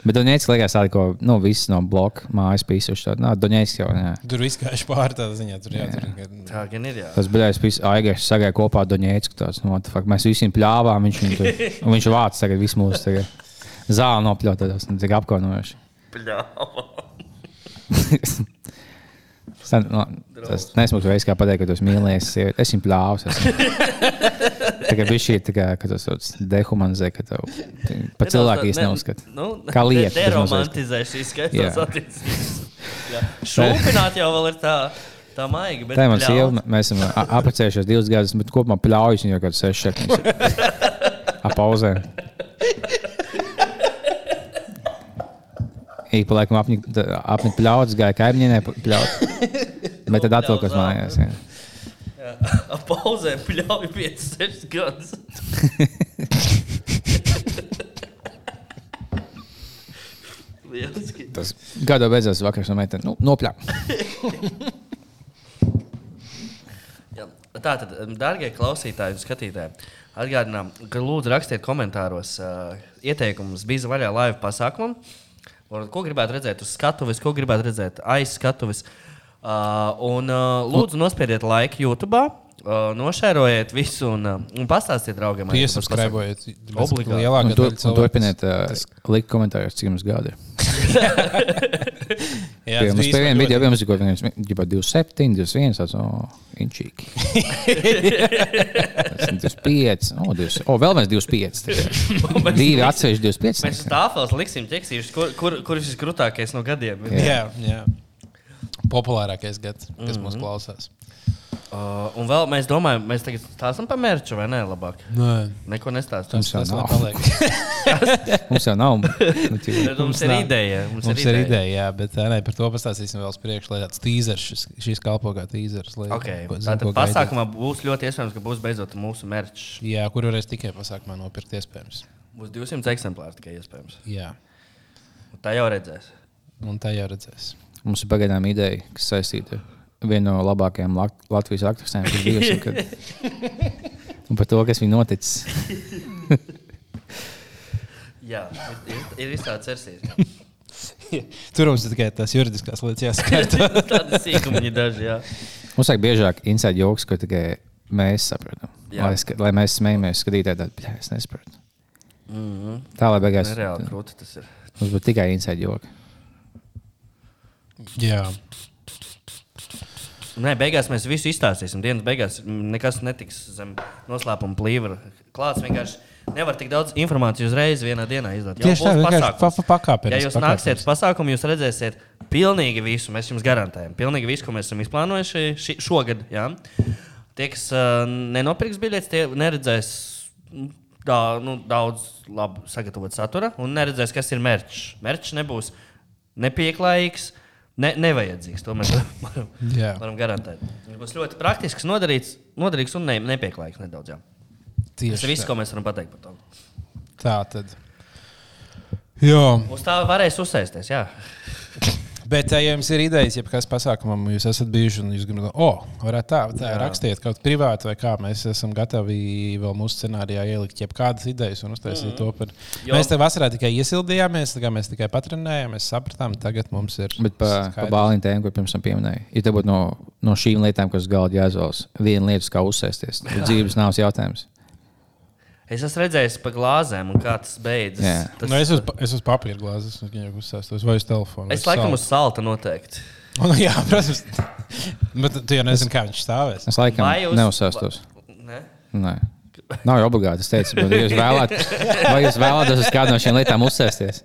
Bet Donēts liekas, tāda, ko nu, viss no bloka mājas pīsuši. Nā, Donēts jau nē. Tur viss gājuši pāri tādā ziņā. Tur jātur. Tā gan ir, jā. Tas bija bijis Aigars, sagāja kopā ar Donētsku. tāds, Nu, the fuck, mēs visiem pļāvām, viņš, viņu tur, un viņš vāc tagad visu mūsu tagad. zāli nopļautas, un tik apkaunojuši. Pļāva. Tas, nu, tas nesmu reizes, kā pateikt, ka tu esi mīlējies. sievieti. Es viņu pļāvu. Tagad bija šī tā kā, ka tas tāds dehumanizē, ka tev pa cilvēku īsti neuzskata. Nu, Kā lieta, Deromantizē šīs Jā. skaistās attiecības. Šūpināt jau vēl ir tā, tā maiga. bet Tā ir mana sieva. Mēs esam a- apprecējušies divus gadus, bet kopumā pļaujas viņa jau kāds seši šeit. Apauzē. Ik pa laikam apnika pļaujas, gāja kaimiņienē pļaut. Bet tad atvilkos mājās. Jā. Pauzē pļauj 5-6 gadus. Lieliski. Tas gada beidzās vakars no meitenes. Nu, nopļāp. Jā. Tātad, darbie klausītāji un skatītāji, atgādinām, ka lūdzu rakstiet komentāros uh, ieteikumus bija vaļā laiva pasākumam. Varbūt, Ko gribētu redzēt uz skatuves, ko gribētu redzēt aiz skatuves. Uh, un uh, lūdzu, nospiediet laiku YouTube, uh, nošērojiet visu un, uh, un pastāstiet draugiem. Piesubscribējiet. Obligāti. Lielākā daļa cilvēku- turpiniet uh, likt komentārus, cik jums gadi. Jā, tas mums bija pie viena video, viens ir kaut kāds 27, 21, tāds - inčīgi. 25, o, 20, o, vēl viens 25. tā kā. Divi atsevišķi 25. Mēs uz tāfeles liksim ķeksīšus, kur, kur, kurš ir krūtākais no gadiem. Jā, jā. Populārākais gads, kas mums klausās. Uh, un vēl mēs domājam, mēs tagad stāstām par mērķu, vai ne? Labāk. Nē, Neko nestāstām. Mums jau nav. Mums jau nav. Bet Mums ir nav. ideja. Mums, Mums ir ideja, jā, bet nē, par to pastāstīsim vēl uz priekšu, lai tāds tīzers, šis, šis kalpo kā tīzers. lai- Okay. ko- zin, Tātad ko gaidīt. pasākumā būs ļoti iespējams, ka būs beidzot mūsu mērķis. Jā, kur varēs tikai pasākumā nopirkt iespējams. Būs 200 eksemplāri tikai iespējams. Jā, Un tā jau redzēs. un tā jau redzēs. Mums ir pagaidām ideja, kas saistīta ar vienu no labākajām Lak- Latvijas aktrisēm, kas bijusi. Kad... Un par to, kas viņa noticis. Jā, ir, ir, visādi versijas. Tur mums ir tikai tās juridiskās lietas jāsakārto. Tāda sīkuma ir daži. Jā. Mums vajag biežāk inside joks, ko tikai mēs saprotam. Lai, ska- lai mēs smējamies, skatītāji, tad jā, es nesaprotu. Mm -hmm. Tā lai beigās Nereāli krūti tas ir. mums būtu tikai inside joki. Jā, Nē, beigās mēs visu izstāstīsim. Dienas beigās nekas netiks zem noslēpuma plīvra. Klāts vienkārši nevar tik daudz informācijas uzreiz vienā dienā izdot. Tieši tā, vienkārši pasākums. pa, pa, pakāpeniski. Ja jūs nāksiet uz pasākumu, jūs redzēsiet pilnīgi visu. Mēs jums garantējam, pilnīgi visu, ko mēs esam izplānojuši ši, šogad. Jā. Tie, kas uh, nenopirks biļetes, tie neredzēs tā, nu, daudz labi sagatavot satura un neredzēs, kas ir mērķis. Mērķis nebūs nepieklājīgs. Ne, nevajadzīgs. To mēs varam, Jā. varam garantēt. Viņš būs ļoti praktisks, noderīgs, noderīgs un ne, nepieklājīgs nedaudz. Jā. Tas Tieši ir viss, ko mēs varam pateikt par to. Tā tad. Jā, Uz tā varēs uzsēsties. Bet ja jums ir idejas, ja kas pasākumam jūs esat bijuši un jūs gribat, oh, varētu tā, tā Jā. rakstiet kaut privāti vai kā. Mēs esam gatavi vēl mūsu scenārijā ielikt jebkādas idejas un uztaisīt mm. to par. Jo-. Mēs te vasarā tikai iesildījāmies, tā kā mēs tikai patrenējāmies, mēs sapratām, tagad mums ir. Bet par pa skaidrs. bāliņu tēmu, ko pirms tam pieminēju, ja te būtu no, no šīm lietām, kas galdā jāizvēlas, viena lieta, kā uzsēsties, dzīves nav jautājums. Es esmu redzējis pa glāzēm, un kā tas beidzas. Jā. Tas, Nu, es uz, es uz papīra glāzes uzsēstos vai uz telefona. es laikam uz salta noteikti. Nu, jā, protams. Bet tu jau nezini, kā viņš stāvēs. Es laikam Vai uz- neuzsēstos. Ne? Nē. Nav jau obligāti. Es teicu, bet, ja jūs vēlāt, vai jūs vēlaties uz kādu no šīm lietām uzsēsties?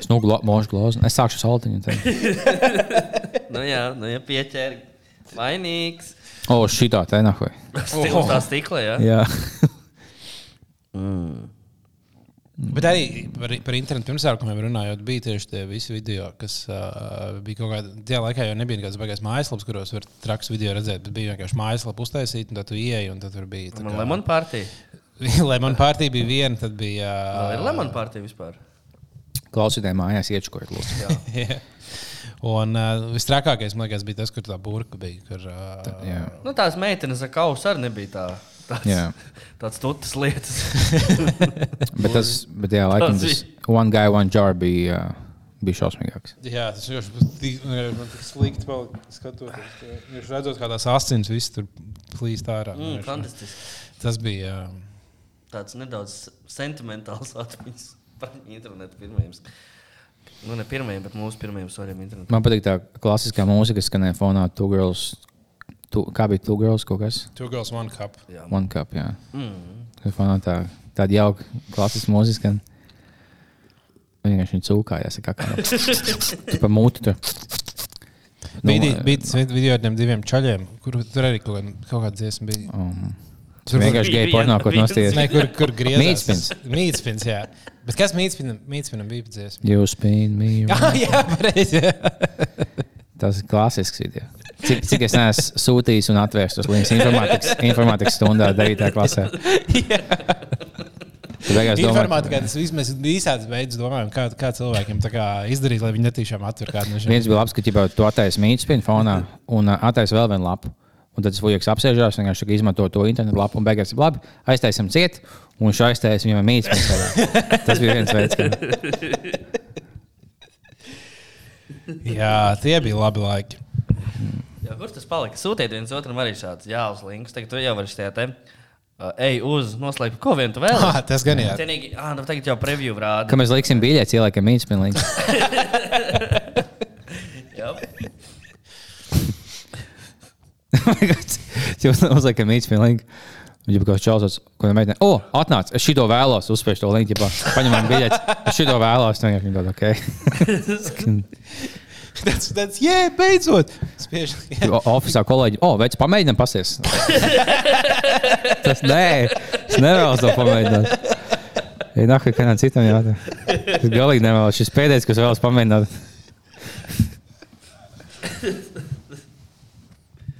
Es nu mūžu glāzi. Es sākšu saltiņu. Nu, jā, nu, ja pieķēri. Vainīgs. O, šitā te nahoj. Uz tā stikla, jā. Jā. Bet arī par, par internetu pirmsākumiem runājot, bija tieši tie visi video, kas uh, bija kaut kādā tajā laikā, jau nebija nekādas baigās mājaslapas, kuros var traks video redzēt, bet bija vienkārši mājaslapa uztaisīta, un tad tu ieeji, un tad tur bija. tā Man kā- lemon partija. Lemon partija bija viena, tad bija. Vēl ir lemon partija vispār. Klausītājiem mājās iečkojiet, lūdzu. Jā. Un uh, visstrakākais, man liekas, bija tas, kur tā burka bija. Kur, uh, Jā. Nu, tās meitenes ar kausu arī nebija tā. Tāds, Jā. tāds tutas lietas. Bet tas, bet jā, laikam Tas one guy, one jar bija, uh, bija šausmīgāks. Jā, tas jau tik, man tik slikti skatoties. Viņš redzot, kā tās asins viss tur plīst ārā. Mm, fantastiski. Tas bija. jā. Tāds nedaudz sentimentāls atmiņas par internetu pirmajiem. Nu, ne pirmajiem, bet mūsu pirmajiem svariem internetu. Man patīk tā klasiskā mūzika, kas skanēja fonā. Two girls, two, kā bija two girls kaut kas? Two girls, one cup. Jā. One cup, jā. Mm. Fonā tā, tāda jauka klasiska mūzika. Vienkārši viņa cūkājās. Kā kā tu pa mūti tur. Nu, Bija tas video ar tiem diviem čaļiem, kur tur arī kaut kaut kāda dziesma bija. Um, Tur vienkārši bija ko viens- nostājies. Nē, kur, kur griezās. Mītspins. Mītspins, jā. Bet kas mītspinam, mītspinam bija dziesma? You spin me. Jā, round. jā, pareizi. Tas ir klasisks video. Cik, cik es neesmu sūtījis un atvērts uz līnijas informātikas, informātikas stundā, 9. klasē. Tu beigās Informātikā tas viss mēs visādas veids domājam, kā, kā cilvēkiem tā kā izdarīt, lai viņi netīšām atver kādu no šiem. Viens bija labs, ka ķipā, tu attaisi mītspinu fonā un uh, attaisi vēl vienu lapu. Un tad fujiks apsēžās, vienkārši izmanto to internetu lapu un beigās ir labi. Aiztaisim ciet, un viņš aiztaisa viņam mītspinu. Tas bija viens veids, kā. Jā, tie bija labi laiki. Jā, kur tas palika? Sūtiet viens otram arī šāds jāuz links. Tagad tu jau vari šajā te. Uh, ej uz noslēpumu, ko vien tu vēl? Ah, tas gan jā. Cienīgi, ah, nu tagad jau preview rāda. Kad mēs liksim biļetes, ieliekam linku. Jā. Jūs uzliekam linku. Viņa kaut kāds čels, ko viņa meitene. O, atnāc, es šito vēlos, uzspiež to linku, paņemam biļeti. Es šito vēlos, tā vienkārši tāda, ok. Tas tāds, jē, beidzot! Spiež. O- Oficiālā kolēģi, o, veids, pamēģinām pasties. Tas nē, es nevēlos to pamēģināt. Ja nāk, ka kādam citam jādara. Es galīgi nevēlos. Šis pēdējais, kas vēlas pamēģināt.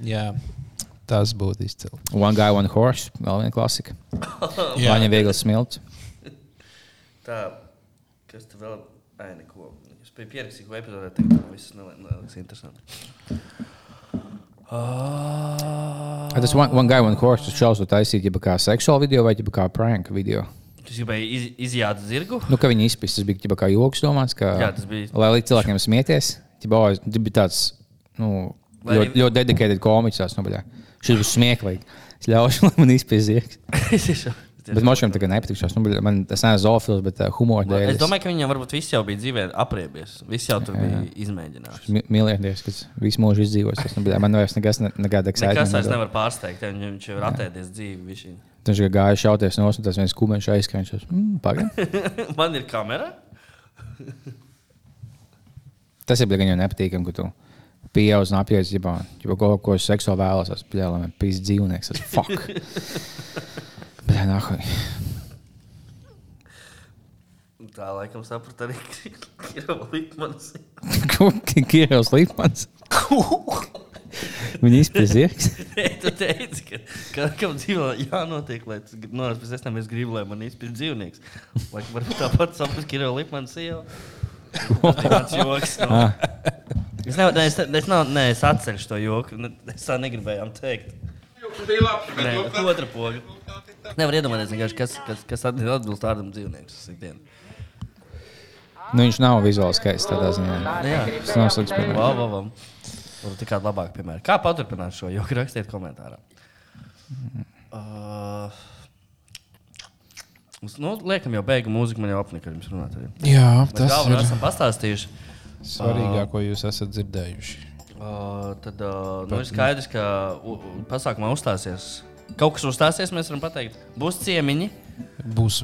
jā, tas būtu izcili. One guy, one horse. Vēl viena klasika. Jā. Viņa viegli smilts. Tā, kas tur vēl? Ai, neko. Es biju pierakstījis, ko epizodē teikt, ka viss neliks interesanti. Ah. Tas one, one guy, one horse. Tas šausmu taisīt, ja kā seksuālu video vai kā prank video. Tu gribēji iz, izjāt zirgu? Nu, ka viņi izpist, tas bija kā joks domāts, ka, Jā, tas bija. lai likt cilvēkiem smieties. Tas bija tāds, nu, Lai ļoti, ļoti dedicated komiķis. Nu. Šis būs smieklīgi. Es ļaušu, lai man es Bet man šiem tā kā nepatikšās. Nu, man tas nav zoofils, bet uh, humora dēļ. Es domāju, ka viņam varbūt viss jau bija dzīvē apriebies. Viss jau tur bija izmēģināts. Mīlēties, kas visu mūžu izdzīvos. Tas, nu, bļā, man vairs nekas, ne, nekāda Nekas vairs nevar pārsteigt. ja Viņš ir atēdies dzīvi. Viņš... Viņš gāja šauties no ostas, tas viens kumeņš aizskrēja. Mm. Man ir kamera. Tas ir gan jau nepatīkami, ka tu pieaug un apjēdz, ja kaut ko seksuāli vēlas. Tas bija lai man pīs dzīvnieks. Tas fuck. Bet nākamā. Tā laikam sapratu arī Kirova Likmans. Kirillis Līpmans. Viņa. Nē, tu teici, ka, ka kam dzīvo jānotiek, lai tas nonāks pēc tam, es gribu, lai man izpildītu dzīvnieks. Vai varbūt tāpat sapratu Kirova Likmans sieva? Tas bija mans joks. Nu. Es, nev, ne, es, es, nav, ne, es atceļu to joku. Ne- Es tā negribēju teikt. Joks bija labs, bet Nē, bet otra poga. Nevar iedomāties, kas, kas, kas atbilst tādam dzīvniekam. Nu, viņš nav vizuāli skaists tādā ziņā. Jā, Tas nav slikts. piemērs. Wow, wow, wow. Varbūt tikai labāk, piemēram. Kā paturpināt šo joku? Rakstiet komentārā. Uh, Mums, nu, liekam, jau beigu mūziku, man jau apnika, kad jums runāt. Arī. Jā, Mēs tas ir esam pastāstījuši. Svarīgāko jūs esat dzirdējuši. Uh, tad uh, nu, ir skaidrs, ka u- u- pasākumā uzstāsies. Kaut kas uzstāsies, mēs varam pateikt. Būs ciemiņi, Būs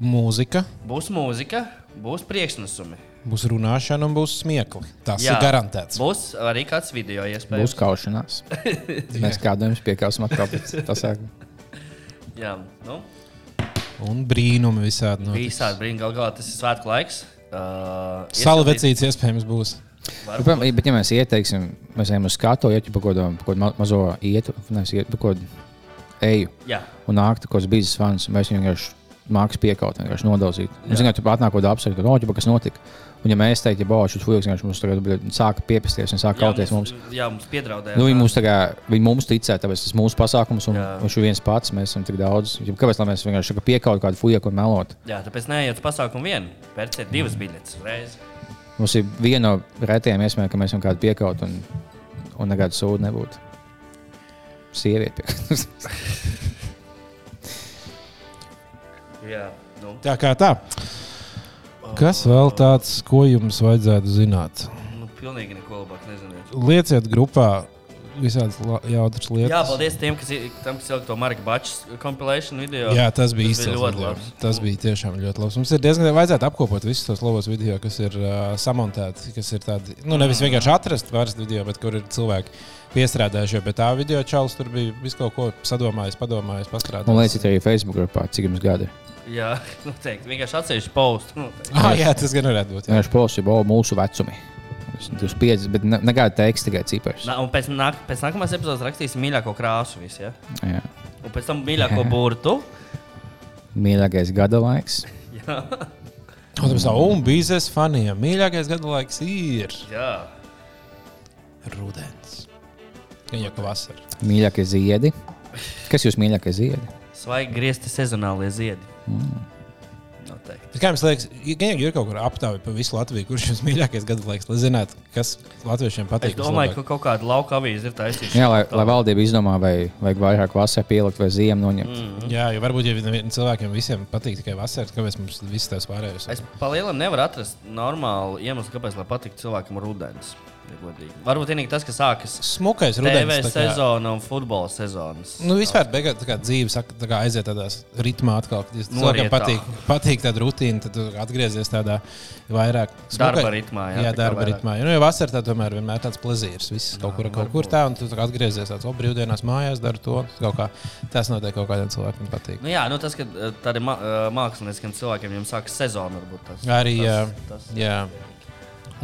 mūzika, būs mūzika, būs priekšnesumi. būs runāšana un būs smiekli. Tas Jā. ir garantēts. Būs arī kāds video Būs iespējams. kaušanās. Mēs kādam piekāpsim atkal. Jā, nu, Un brīnumi visādi. notiks. visādi brīnumi. Galu galā tas ir svētku laiks. Uh, Salvecīts iespējams būs. Nu, piemēram, Bet, ja mēs ieteiksim, mēs ejam uz skatu, ja pa kaut kādu- ma- mazo ietu, nevis ietu, pa kaut kādu eju Jā, un nāk kaut kāds biznesa fans, mēs viņu vienkārši mākslinieks piekaut, vienkārši nodalīt. Un, zināt, tu atnāk kaut kāda apsakta, no ķipa, kas notika. Un, ja mēs teiktu, ja baušs, fujiks, vienkārši mums tagad sāka piepisties un sāka kauties mums. Jā, mums piedraudēja. Nu, viņi mums, tagad, viņi mums ticēja, tāpēc tas mūsu pasākums, un viņš ir viens pats. Mēs esam tik daudz. Ja Kāpēc lai mēs vienkārši piekautu kādu fujeku un melot? Jā, tāpēc neiet uz pasākumu vienu. Pērciet divas biļetes uzreiz. Mums ir viena no retajām iespējām, ka mēs varam kādu piekaut un, un nekādu sūdu nebūtu. Sieviete. piekaut. Jā, nu. Tā kā tā. Kas vēl tāds, ko jums vajadzētu zināt? nu pilnīgi neko labāk nezinu. Lieciet grupā visādas jautras lietas. Jā, paldies tiem, kas, tam, kas ielika to Marka Bačs compilation video. Jā, tas bija Tas bija izcils. ļoti video. labs. Tas bija tiešām ļoti labs. Mums ir diezgan vajadzētu apkopot visus tos labos video, kas ir uh, samontēti, kas ir tādi, nu, nevis vienkārši atrast vairs video, bet kur ir cilvēki piestrādājuši. Jo pie tā video čalis tur bija visu kaut ko sadomājis, padomājis, pastrādājis. Un lieciet arī Facebook grupā, cik jums gadi. Jā, noteikti. Vienkārši atsevišķi postu. Ah, jā, tas gan varētu būt. Jā. Vienkārši posts ir mūsu vecumi. 25, bet ne- nekāda teksta, tikai cipars. Un pēc, nāk, pēc nākamās epizodes rakstīsim mīļāko krāsu. Visi, ja? Jā. Un pēc tam mīļāko burtu. Mīļākais gada laiks. Jā, Un tas ir un biznes faniem. Mīļākais gada laiks ir jā. rudens. Gan jau vasara. Mīļākie ziedi. Kas jūs mīļākie ziedi? Svaigi griezti sezonālie ziedi. Mm. Noteikti. Bet Kā jums liekas, gan jau ir kaut kur aptaujā pa visu Latviju, kurš ir jūsu mīļākais gada laiks, lai zinātu, kas latviešiem patīk? Es domāju, ka kaut kāda lauka avīze ir taisījusi. Jā, lai, lai valdība izdomā, vai vajag vairāk vasaras pielikt vai ziemu noņemt. Mm. ka. Jā, jo varbūt ja cilvēkiem visiem patīk tikai vasarā, kāpēc mums visas tās pārējās Es palielam nevaru atrast normālu iemeslu, kāpēc man patīk cilvēkam rudens. Ja. Varbūt vienīgi tas, ka sākas Smukais rudens. sezona un futbola sezonas. Nu, vispār beigās tā kā dzīve saka, tā kā aiziet tādās ritmā atkal. kad. Cilvēkiem patīk, patīk tāda rutīna, tad atgriezies tādā vairāk Darba ritmā, jā, Jā, darba ritmā. Jo, nu, jau vasarā tā tomēr vienmēr tāds plezīrs. Viss kaut kur, kaut kur tā, un tu tā atgriezies tāds, o, brīvdienās mājās, dari to. Kaut kā, tas noteikti kaut kādiem cilvēkiem patīk. Nu, jā, nu, tas, ka eh, tādiem eh, māksliniekiem cilvēkiem jau sākas sezona, varbūt tas Arī, jā. tas, tas. Jā.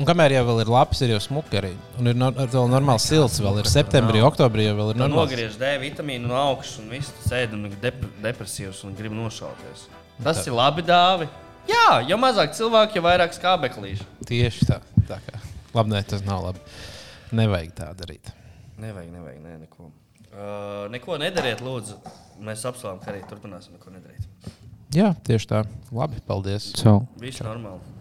Un kamēr jau vēl ir labs, ir jau smuki arī. Un ir no, vēl normāli silts. Vēl ir septembrī, oktobrī jau vēl ir Nu, normāli. nogriež D vitamīnu no augšas un viss sēž un ir dep depresīvs un grib nošauties. Tas ir labi dāvi. Jā, jo mazāk cilvēku, jo vairāk skābeklīšu. Tieši tā. tā kā. Labi, nē, tas nav labi. Nevajag tā darīt. Nevajag, nevajag, nē, neko. Uh, neko nedariet, lūdzu. Mēs apsolām, ka arī turpināsim neko nedarīt. Jā, tieši tā. Labi, paldies. Viss normāli.